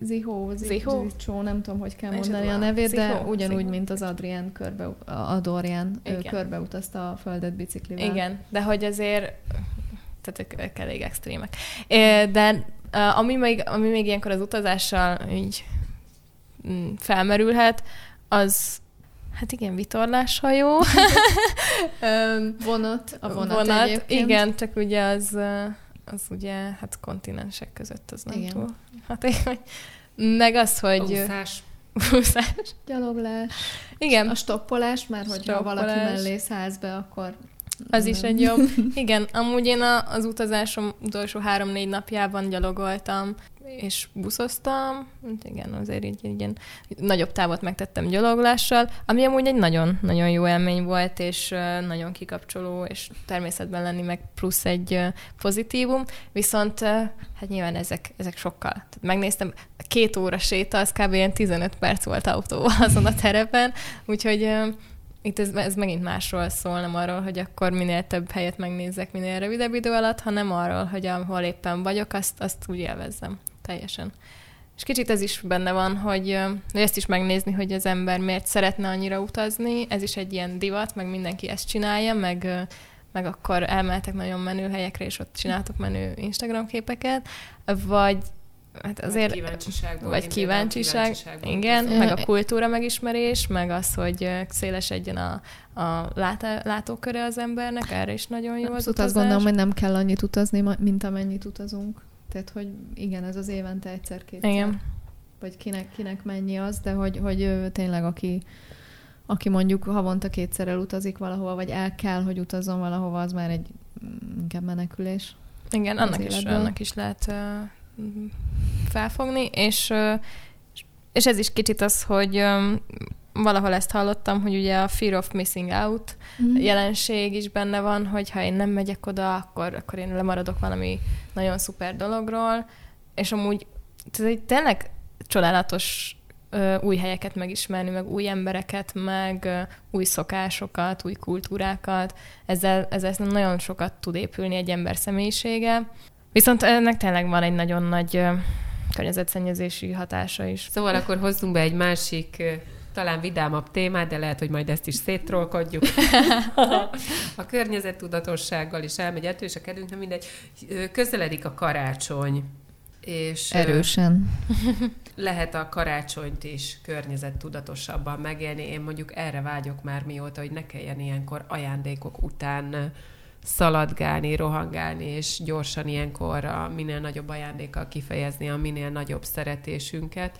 Zihó, Zihó? Nem tudom, hogy kell mondani a nevét, de ugyanúgy, mint az Adrián körbe, a Adorján ő körbeutazta a földet biciklivel. Igen, de hogy azért tehát ők, elég extrémek. De ami még, ami még ilyenkor az utazással így felmerülhet, az Hát igen, vitorláshajó. [LAUGHS] vonat, a vonat, vonat egyébként. igen, csak ugye az, az ugye, hát kontinensek között az nem Igen. túl hatékony. Meg az, hogy... Úszás. Úszás. Gyaloglás. Igen, A stoppolás, mert hogyha valaki Stoppolás. mellé szállsz be, akkor... az is nem. egy jobb. [LAUGHS] Igen, amúgy én az utazásom utolsó három-négy napjában gyalogoltam, és buszoztam, Hát igen, azért így, ilyen nagyobb távot megtettem gyaloglással, ami amúgy egy nagyon-nagyon jó élmény volt, és nagyon kikapcsoló, és természetben lenni meg plusz egy pozitívum, viszont hát nyilván ezek, ezek sokkal. Tehát megnéztem, két óra séta, az kb. ilyen 15 perc volt autóval [LAUGHS] azon a terepen, úgyhogy itt ez, ez megint másról szól, nem arról, hogy akkor minél több helyet megnézzek minél rövidebb idő alatt, hanem arról, hogy ahol éppen vagyok, azt, azt úgy élvezzem teljesen. És kicsit ez is benne van, hogy, hogy ezt is megnézni, hogy az ember miért szeretne annyira utazni, ez is egy ilyen divat, meg mindenki ezt csinálja, meg, meg akkor elmehetek nagyon menő helyekre, és ott csináltok menő Instagram képeket, vagy hát azért... Vagy kíváncsiságból. Vagy kíváncsiság, kíváncsiságból igen, meg a kultúra megismerés, meg az, hogy szélesedjen a, a látá, látóköre az embernek, erre is nagyon jó az Abszolút utazás. azt gondolom, hogy nem kell annyit utazni, mint amennyit utazunk. Tehát, hogy igen, ez az évente egyszer-kétszer. Igen. Vagy kinek, kinek mennyi az, de hogy, hogy tényleg aki, aki mondjuk havonta kétszer elutazik valahova, vagy el kell, hogy utazzon valahova, az már egy mm, inkább menekülés. Igen, annak is, annak is lehet uh, felfogni, és, uh, és ez is kicsit az, hogy um, valahol ezt hallottam, hogy ugye a fear of missing out Mm. jelenség is benne van, hogy ha én nem megyek oda, akkor, akkor én lemaradok valami nagyon szuper dologról, és amúgy ez egy tényleg csodálatos ö, új helyeket megismerni, meg új embereket, meg ö, új szokásokat, új kultúrákat. Ezzel, ezzel nagyon sokat tud épülni egy ember személyisége. Viszont ennek tényleg van egy nagyon nagy ö, környezetszennyezési hatása is. Szóval akkor hozzunk be egy másik, ö, talán vidámabb témát, de lehet, hogy majd ezt is széttrolkodjuk. [LAUGHS] a környezettudatossággal is elmegy ettől, és a kedvünk nem mindegy. Közeledik a karácsony, és Erősen. [LAUGHS] lehet a karácsonyt is környezettudatosabban megélni. Én mondjuk erre vágyok már mióta, hogy ne kelljen ilyenkor ajándékok után szaladgálni, rohangálni, és gyorsan ilyenkor a minél nagyobb ajándékkal kifejezni a minél nagyobb szeretésünket.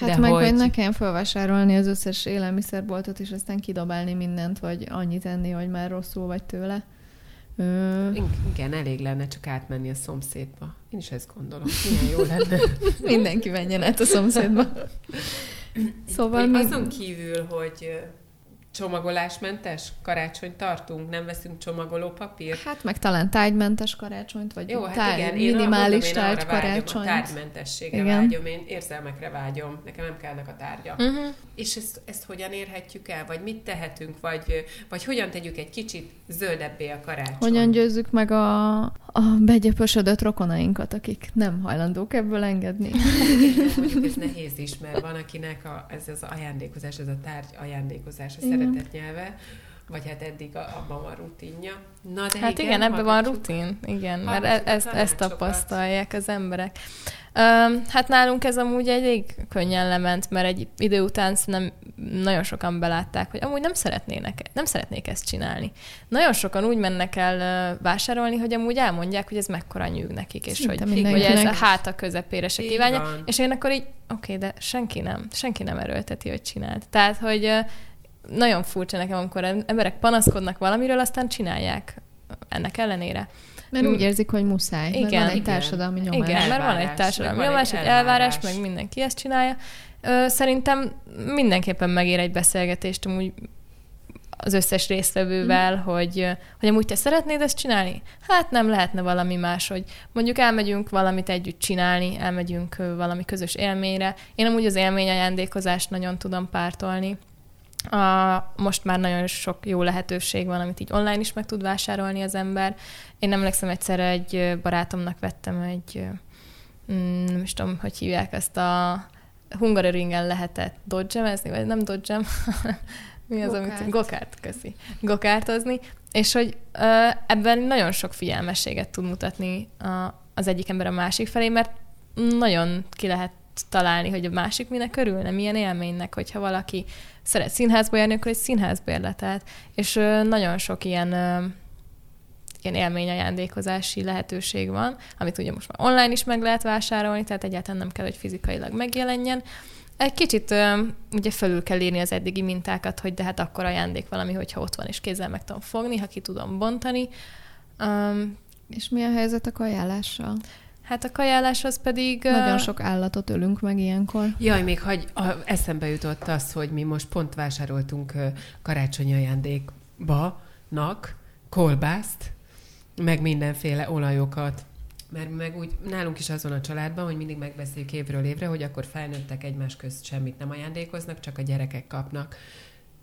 Hát De meg hogy- hogy... ne kelljen felvásárolni az összes élelmiszerboltot, és aztán kidobálni mindent, vagy annyit enni, hogy már rosszul vagy tőle. Ö, Igen, elég lenne csak átmenni a szomszédba. Én is ezt gondolom. Milyen jó lenne. [LAUGHS] mindenki menjen át a szomszédba. [LAUGHS] Szóval mi... azon kívül, hogy csomagolásmentes karácsony tartunk, nem veszünk csomagoló papírt. Hát meg talán tárgymentes karácsonyt, vagy Jó, hát tár... igen, én minimális én tárgy karácsonyt. tárgymentességre Igen. vágyom, én érzelmekre vágyom, nekem nem kellnek a tárgyak. Uh-huh. És ezt, ezt hogyan érhetjük el, vagy mit tehetünk, vagy, vagy hogyan tegyük egy kicsit zöldebbé a karácsony? Hogyan győzzük meg a, a begyöpösödött rokonainkat, akik nem hajlandók ebből engedni? [LAUGHS] Mondjuk ez nehéz is, mert van akinek a, ez az ajándékozás, ez a tárgy ajándékozás, a Igen. szeretet nyelve, vagy hát eddig a, abban van rutinja. Na, de Hát igen, ebben van rutin, igen, mert e- ezt, ezt tapasztalják az emberek. Um, hát nálunk ez amúgy elég könnyen lement, mert egy idő után szerintem nagyon sokan belátták, hogy amúgy nem szeretnének, nem szeretnék ezt csinálni. Nagyon sokan úgy mennek el vásárolni, hogy amúgy elmondják, hogy ez mekkora nyűg nekik, és Szinte hogy, hogy ez a háta közepére se kívánja. És én akkor így, oké, de senki nem, senki nem erőlteti, hogy csináld. Tehát, hogy nagyon furcsa nekem, amikor emberek panaszkodnak valamiről, aztán csinálják ennek ellenére. Mert Mm. úgy érzik, hogy muszáj, mert Igen, van egy igen. társadalmi nyomás. Igen, mert van egy társadalmi nyomás, egy elvárás, elvárás. meg mindenki ezt csinálja. Ö, Szerintem mindenképpen megér egy beszélgetést amúgy az összes résztvevővel, Mhm. hogy, hogy amúgy te szeretnéd ezt csinálni? Hát nem lehetne valami más, hogy mondjuk elmegyünk valamit együtt csinálni, elmegyünk valami közös élményre. Én amúgy az élmény ajándékozást nagyon tudom pártolni. A, most már nagyon sok jó lehetőség van, amit így online is meg tud vásárolni az ember. Én emlékszem egyszer egy barátomnak vettem egy, mm, nem is tudom, hogy hívják ezt a Hungaroringen lehetett dodgemezni, vagy nem dodgem, [LAUGHS] mi az, amit Gokárt. gokárt, köszi, gokártozni, és hogy ö, ebben nagyon sok figyelmességet tud mutatni a, az egyik ember a másik felé, mert nagyon ki lehet találni, hogy a másik minek örülne, milyen élménynek, hogyha valaki szeret színházba járni, akkor egy színházbérletet. És nagyon sok ilyen ilyen élményajándékozási lehetőség van, amit ugye most már online is meg lehet vásárolni, tehát egyáltalán nem kell, hogy fizikailag megjelenjen. Egy kicsit ugye felül kell írni az eddigi mintákat, hogy de hát akkor ajándék valami, hogyha ott van és kézzel meg tudom fogni, ha ki tudom bontani. Um, és mi a helyzet a kajálással? Hát a kajálás az pedig... Nagyon sok állatot ölünk meg ilyenkor. Jaj, még hagy, a, eszembe jutott az, hogy mi most pont vásároltunk karácsonyi ajándékba, nak, kolbászt, meg mindenféle olajokat. Mert meg úgy nálunk is azon a családban, hogy mindig megbeszéljük évről évre, hogy akkor felnőttek egymás közt semmit nem ajándékoznak, csak a gyerekek kapnak.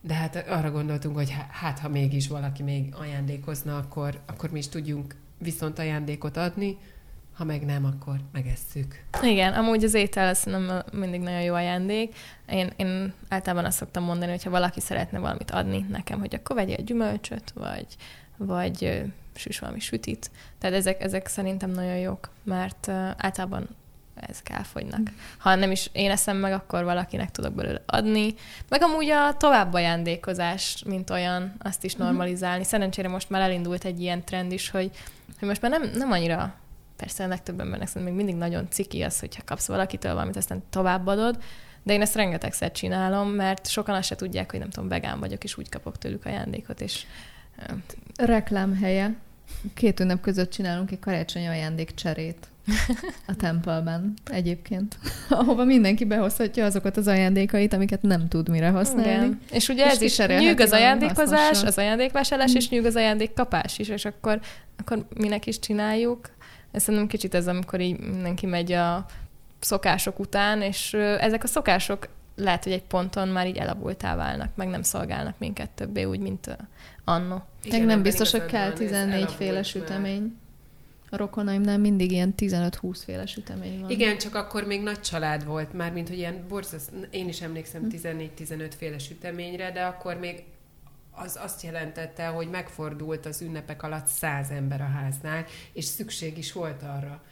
De hát arra gondoltunk, hogy hát ha mégis valaki még ajándékozna, akkor, akkor mi is tudjunk viszont ajándékot adni, ha meg nem, akkor megesszük. Igen, amúgy az étel az nem mindig nagyon jó ajándék. Én, én általában azt szoktam mondani, hogy ha valaki szeretne valamit adni nekem, hogy akkor vegyél gyümölcsöt, vagy, vagy süss valami sütit. Tehát ezek, ezek szerintem nagyon jók, mert általában ezek elfogynak. Ha nem is én eszem meg, akkor valakinek tudok belőle adni. Meg amúgy a tovább ajándékozás, mint olyan, azt is mhm. normalizálni. Szerencsére most már elindult egy ilyen trend is, hogy, hogy most már nem, nem annyira Persze a legtöbb embernek szerintem még mindig nagyon ciki az, hogyha kapsz valakitől valamit, aztán továbbadod, de én ezt rengetegszer csinálom, mert sokan azt se tudják, hogy nem tudom, vegán vagyok, és úgy kapok tőlük ajándékot, és... Reklám helye. Két ünnep között csinálunk egy karácsonyi ajándék cserét a tempelben egyébként, ahova mindenki behozhatja azokat az ajándékait, amiket nem tud mire használni. Igen. És ugye és ez is nyűg az ajándékozás, az ajándékvásárlás, mm. és nyűg az ajándékkapás is, és akkor, akkor minek is csináljuk, ez szerintem kicsit ez, amikor így mindenki megy a szokások után, és ezek a szokások lehet, hogy egy ponton már így elavultá válnak, meg nem szolgálnak minket többé, úgy, mint anno. Igen, meg nem biztos, hogy kell 14 féle sütemény. A rokonaimnál mindig ilyen 15-20 féle sütemény van. Igen, csak akkor még nagy család volt, már mint hogy ilyen borzasz, én is emlékszem 14-15 hm. féle süteményre, de akkor még az azt jelentette, hogy megfordult az ünnepek alatt száz ember a háznál, és szükség is volt arra.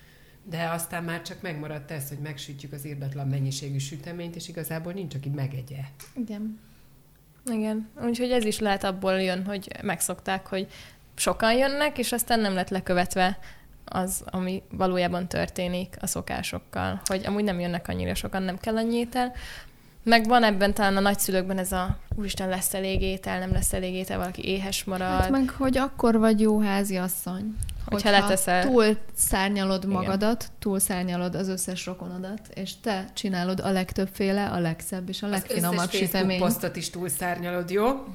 De aztán már csak megmaradt ez, hogy megsütjük az írdatlan mennyiségű süteményt, és igazából nincs, aki megegye. Igen. Igen. Úgyhogy ez is lehet abból jön, hogy megszokták, hogy sokan jönnek, és aztán nem lett lekövetve az, ami valójában történik a szokásokkal, hogy amúgy nem jönnek annyira sokan, nem kell annyi étel, meg van ebben talán a nagyszülőkben ez a úristen lesz elég étel, nem lesz elég étel, valaki éhes marad. Hát meg, hogy akkor vagy jó házi asszony. Hogyha, hogyha leteszel... túl szárnyalod magadat, Igen. túl szárnyalod az összes rokonodat, és te csinálod a legtöbbféle, a legszebb és a legfinomabb süteményt. Az posztot is túl szárnyalod, jó?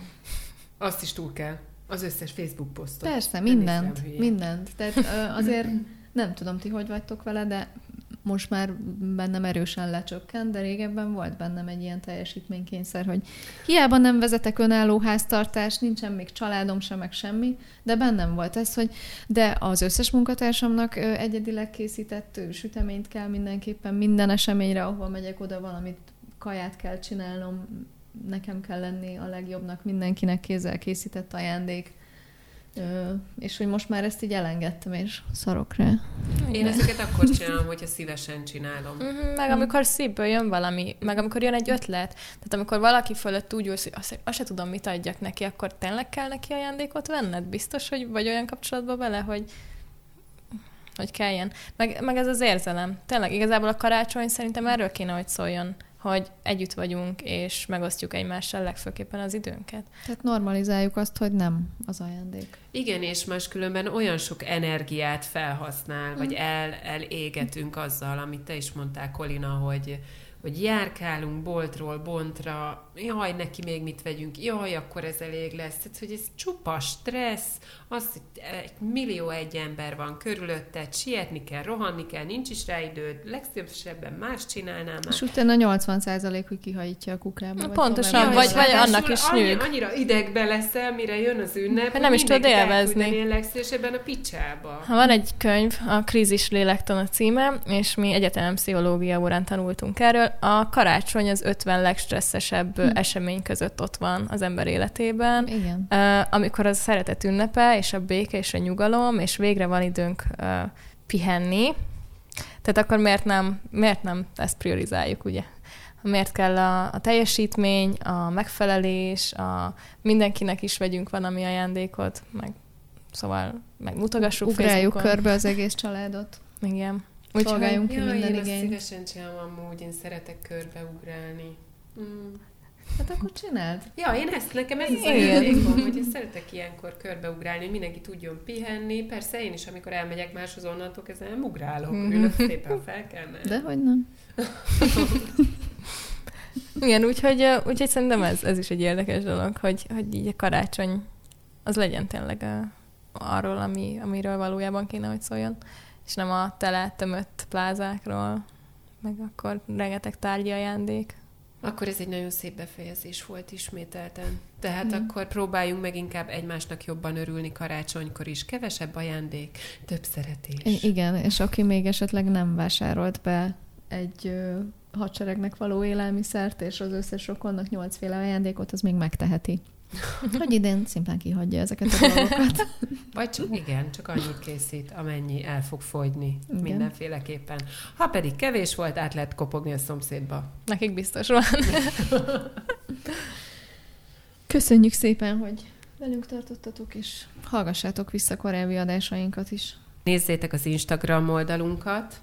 Azt is túl kell. Az összes Facebook posztot. Persze, mindent, mindent. Tehát azért nem tudom, ti hogy vagytok vele, de most már bennem erősen lecsökkent, de régebben volt bennem egy ilyen teljesítménykényszer, hogy hiába nem vezetek önálló háztartást, nincsen még családom sem, meg semmi, de bennem volt ez, hogy de az összes munkatársamnak egyedileg készített süteményt kell mindenképpen minden eseményre, ahol megyek oda, valamit kaját kell csinálnom, nekem kell lenni a legjobbnak, mindenkinek kézzel készített ajándék és hogy most már ezt így elengedtem, és szarok rá. Én ezeket akkor [LAUGHS] csinálom, hogyha szívesen csinálom. Uh-huh, meg amikor szívből jön valami, meg amikor jön egy ötlet. Tehát amikor valaki fölött úgy ülsz, hogy azt, azt se tudom, mit adjak neki, akkor tényleg kell neki ajándékot venned? Biztos, hogy vagy olyan kapcsolatban vele, hogy hogy kelljen. Meg, meg ez az érzelem. Tényleg, igazából a karácsony szerintem erről kéne, hogy szóljon hogy együtt vagyunk, és megosztjuk egymással legfőképpen az időnket. Tehát normalizáljuk azt, hogy nem az ajándék. Igen, és máskülönben olyan sok energiát felhasznál, mm. vagy el, elégetünk azzal, amit te is mondtál, Kolina, hogy, hogy járkálunk boltról bontra, jaj, neki még mit vegyünk, jaj, akkor ez elég lesz. Tehát, hogy ez csupa stressz, az, hogy egy millió egy ember van körülötted, sietni kell, rohanni kell, nincs is rá időd, legszívesebben más csinálnál már. És utána 80 százalék, hogy kihajítja a kukába. Vagy Pontosan, vagy, vagy, vagy annak is nyűg. Annyira idegbe leszel, mire jön az ünnep, hát nem is tudod élvezni. Legszívesebben a picsába. Van egy könyv, a Krízis lélektan a címe, és mi egyetem pszichológia órán tanultunk erről. A karácsony az 50 legstresszesebb hm. esemény között ott van az ember életében. Igen. Amikor az a szeretet ünnepe, és a béke, és a nyugalom, és végre van időnk pihenni, Tehát akkor miért nem, miért nem ezt priorizáljuk, ugye? Miért kell a, a teljesítmény, a megfelelés, a mindenkinek is vegyünk valami ajándékot, meg szóval megmutogassuk Ugráljuk Facebookon. körbe az egész családot. Igen. Úgy Szolgáljunk ki ja, minden én igényt. szívesen csinálom amúgy, én szeretek körbeugrálni. Mm. Hát akkor csináld. Ja, én ezt, nekem ez az ajándékom, hogy én szeretek ilyenkor körbeugrálni, hogy mindenki tudjon pihenni. Persze én is, amikor elmegyek máshoz onnantól kezdve nem ugrálok, ülök szépen fel kell menni. De hogy nem. [LAUGHS] Igen, úgyhogy, úgyhogy szerintem ez, ez is egy érdekes dolog, hogy, hogy így a karácsony az legyen tényleg arról, ami, amiről valójában kéne, hogy szóljon, és nem a tele tömött plázákról, meg akkor rengeteg tárgyi ajándék. Akkor ez egy nagyon szép befejezés volt ismételten. Tehát mm. akkor próbáljunk meg inkább egymásnak jobban örülni karácsonykor is. Kevesebb ajándék, több szeretés. I- igen, és aki még esetleg nem vásárolt be egy ö, hadseregnek való élelmiszert, és az összes rokonnak nyolcféle ajándékot, az még megteheti. [LAUGHS] Hogy idén szimplán kihagyja ezeket a dolgokat. [LAUGHS] Vagy csak igen, csak annyit készít, amennyi el fog fogyni igen. mindenféleképpen. Ha pedig kevés volt, át lehet kopogni a szomszédba. Nekik biztos van. [LAUGHS] Köszönjük szépen, hogy velünk tartottatok, és hallgassátok vissza korábbi adásainkat is. Nézzétek az Instagram oldalunkat,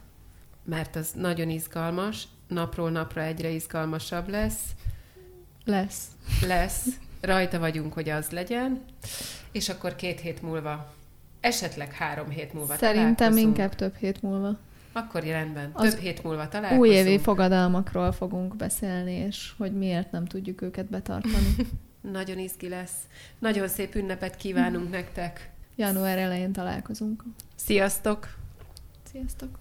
mert az nagyon izgalmas, napról napra egyre izgalmasabb lesz. Lesz. Lesz rajta vagyunk, hogy az legyen, és akkor két hét múlva, esetleg három hét múlva Szerintem inkább több hét múlva. Akkor rendben, az több hét múlva találkozunk. Újévi fogadalmakról fogunk beszélni, és hogy miért nem tudjuk őket betartani. [LAUGHS] Nagyon izgi lesz. Nagyon szép ünnepet kívánunk [LAUGHS] nektek. Január elején találkozunk. Sziasztok! Sziasztok!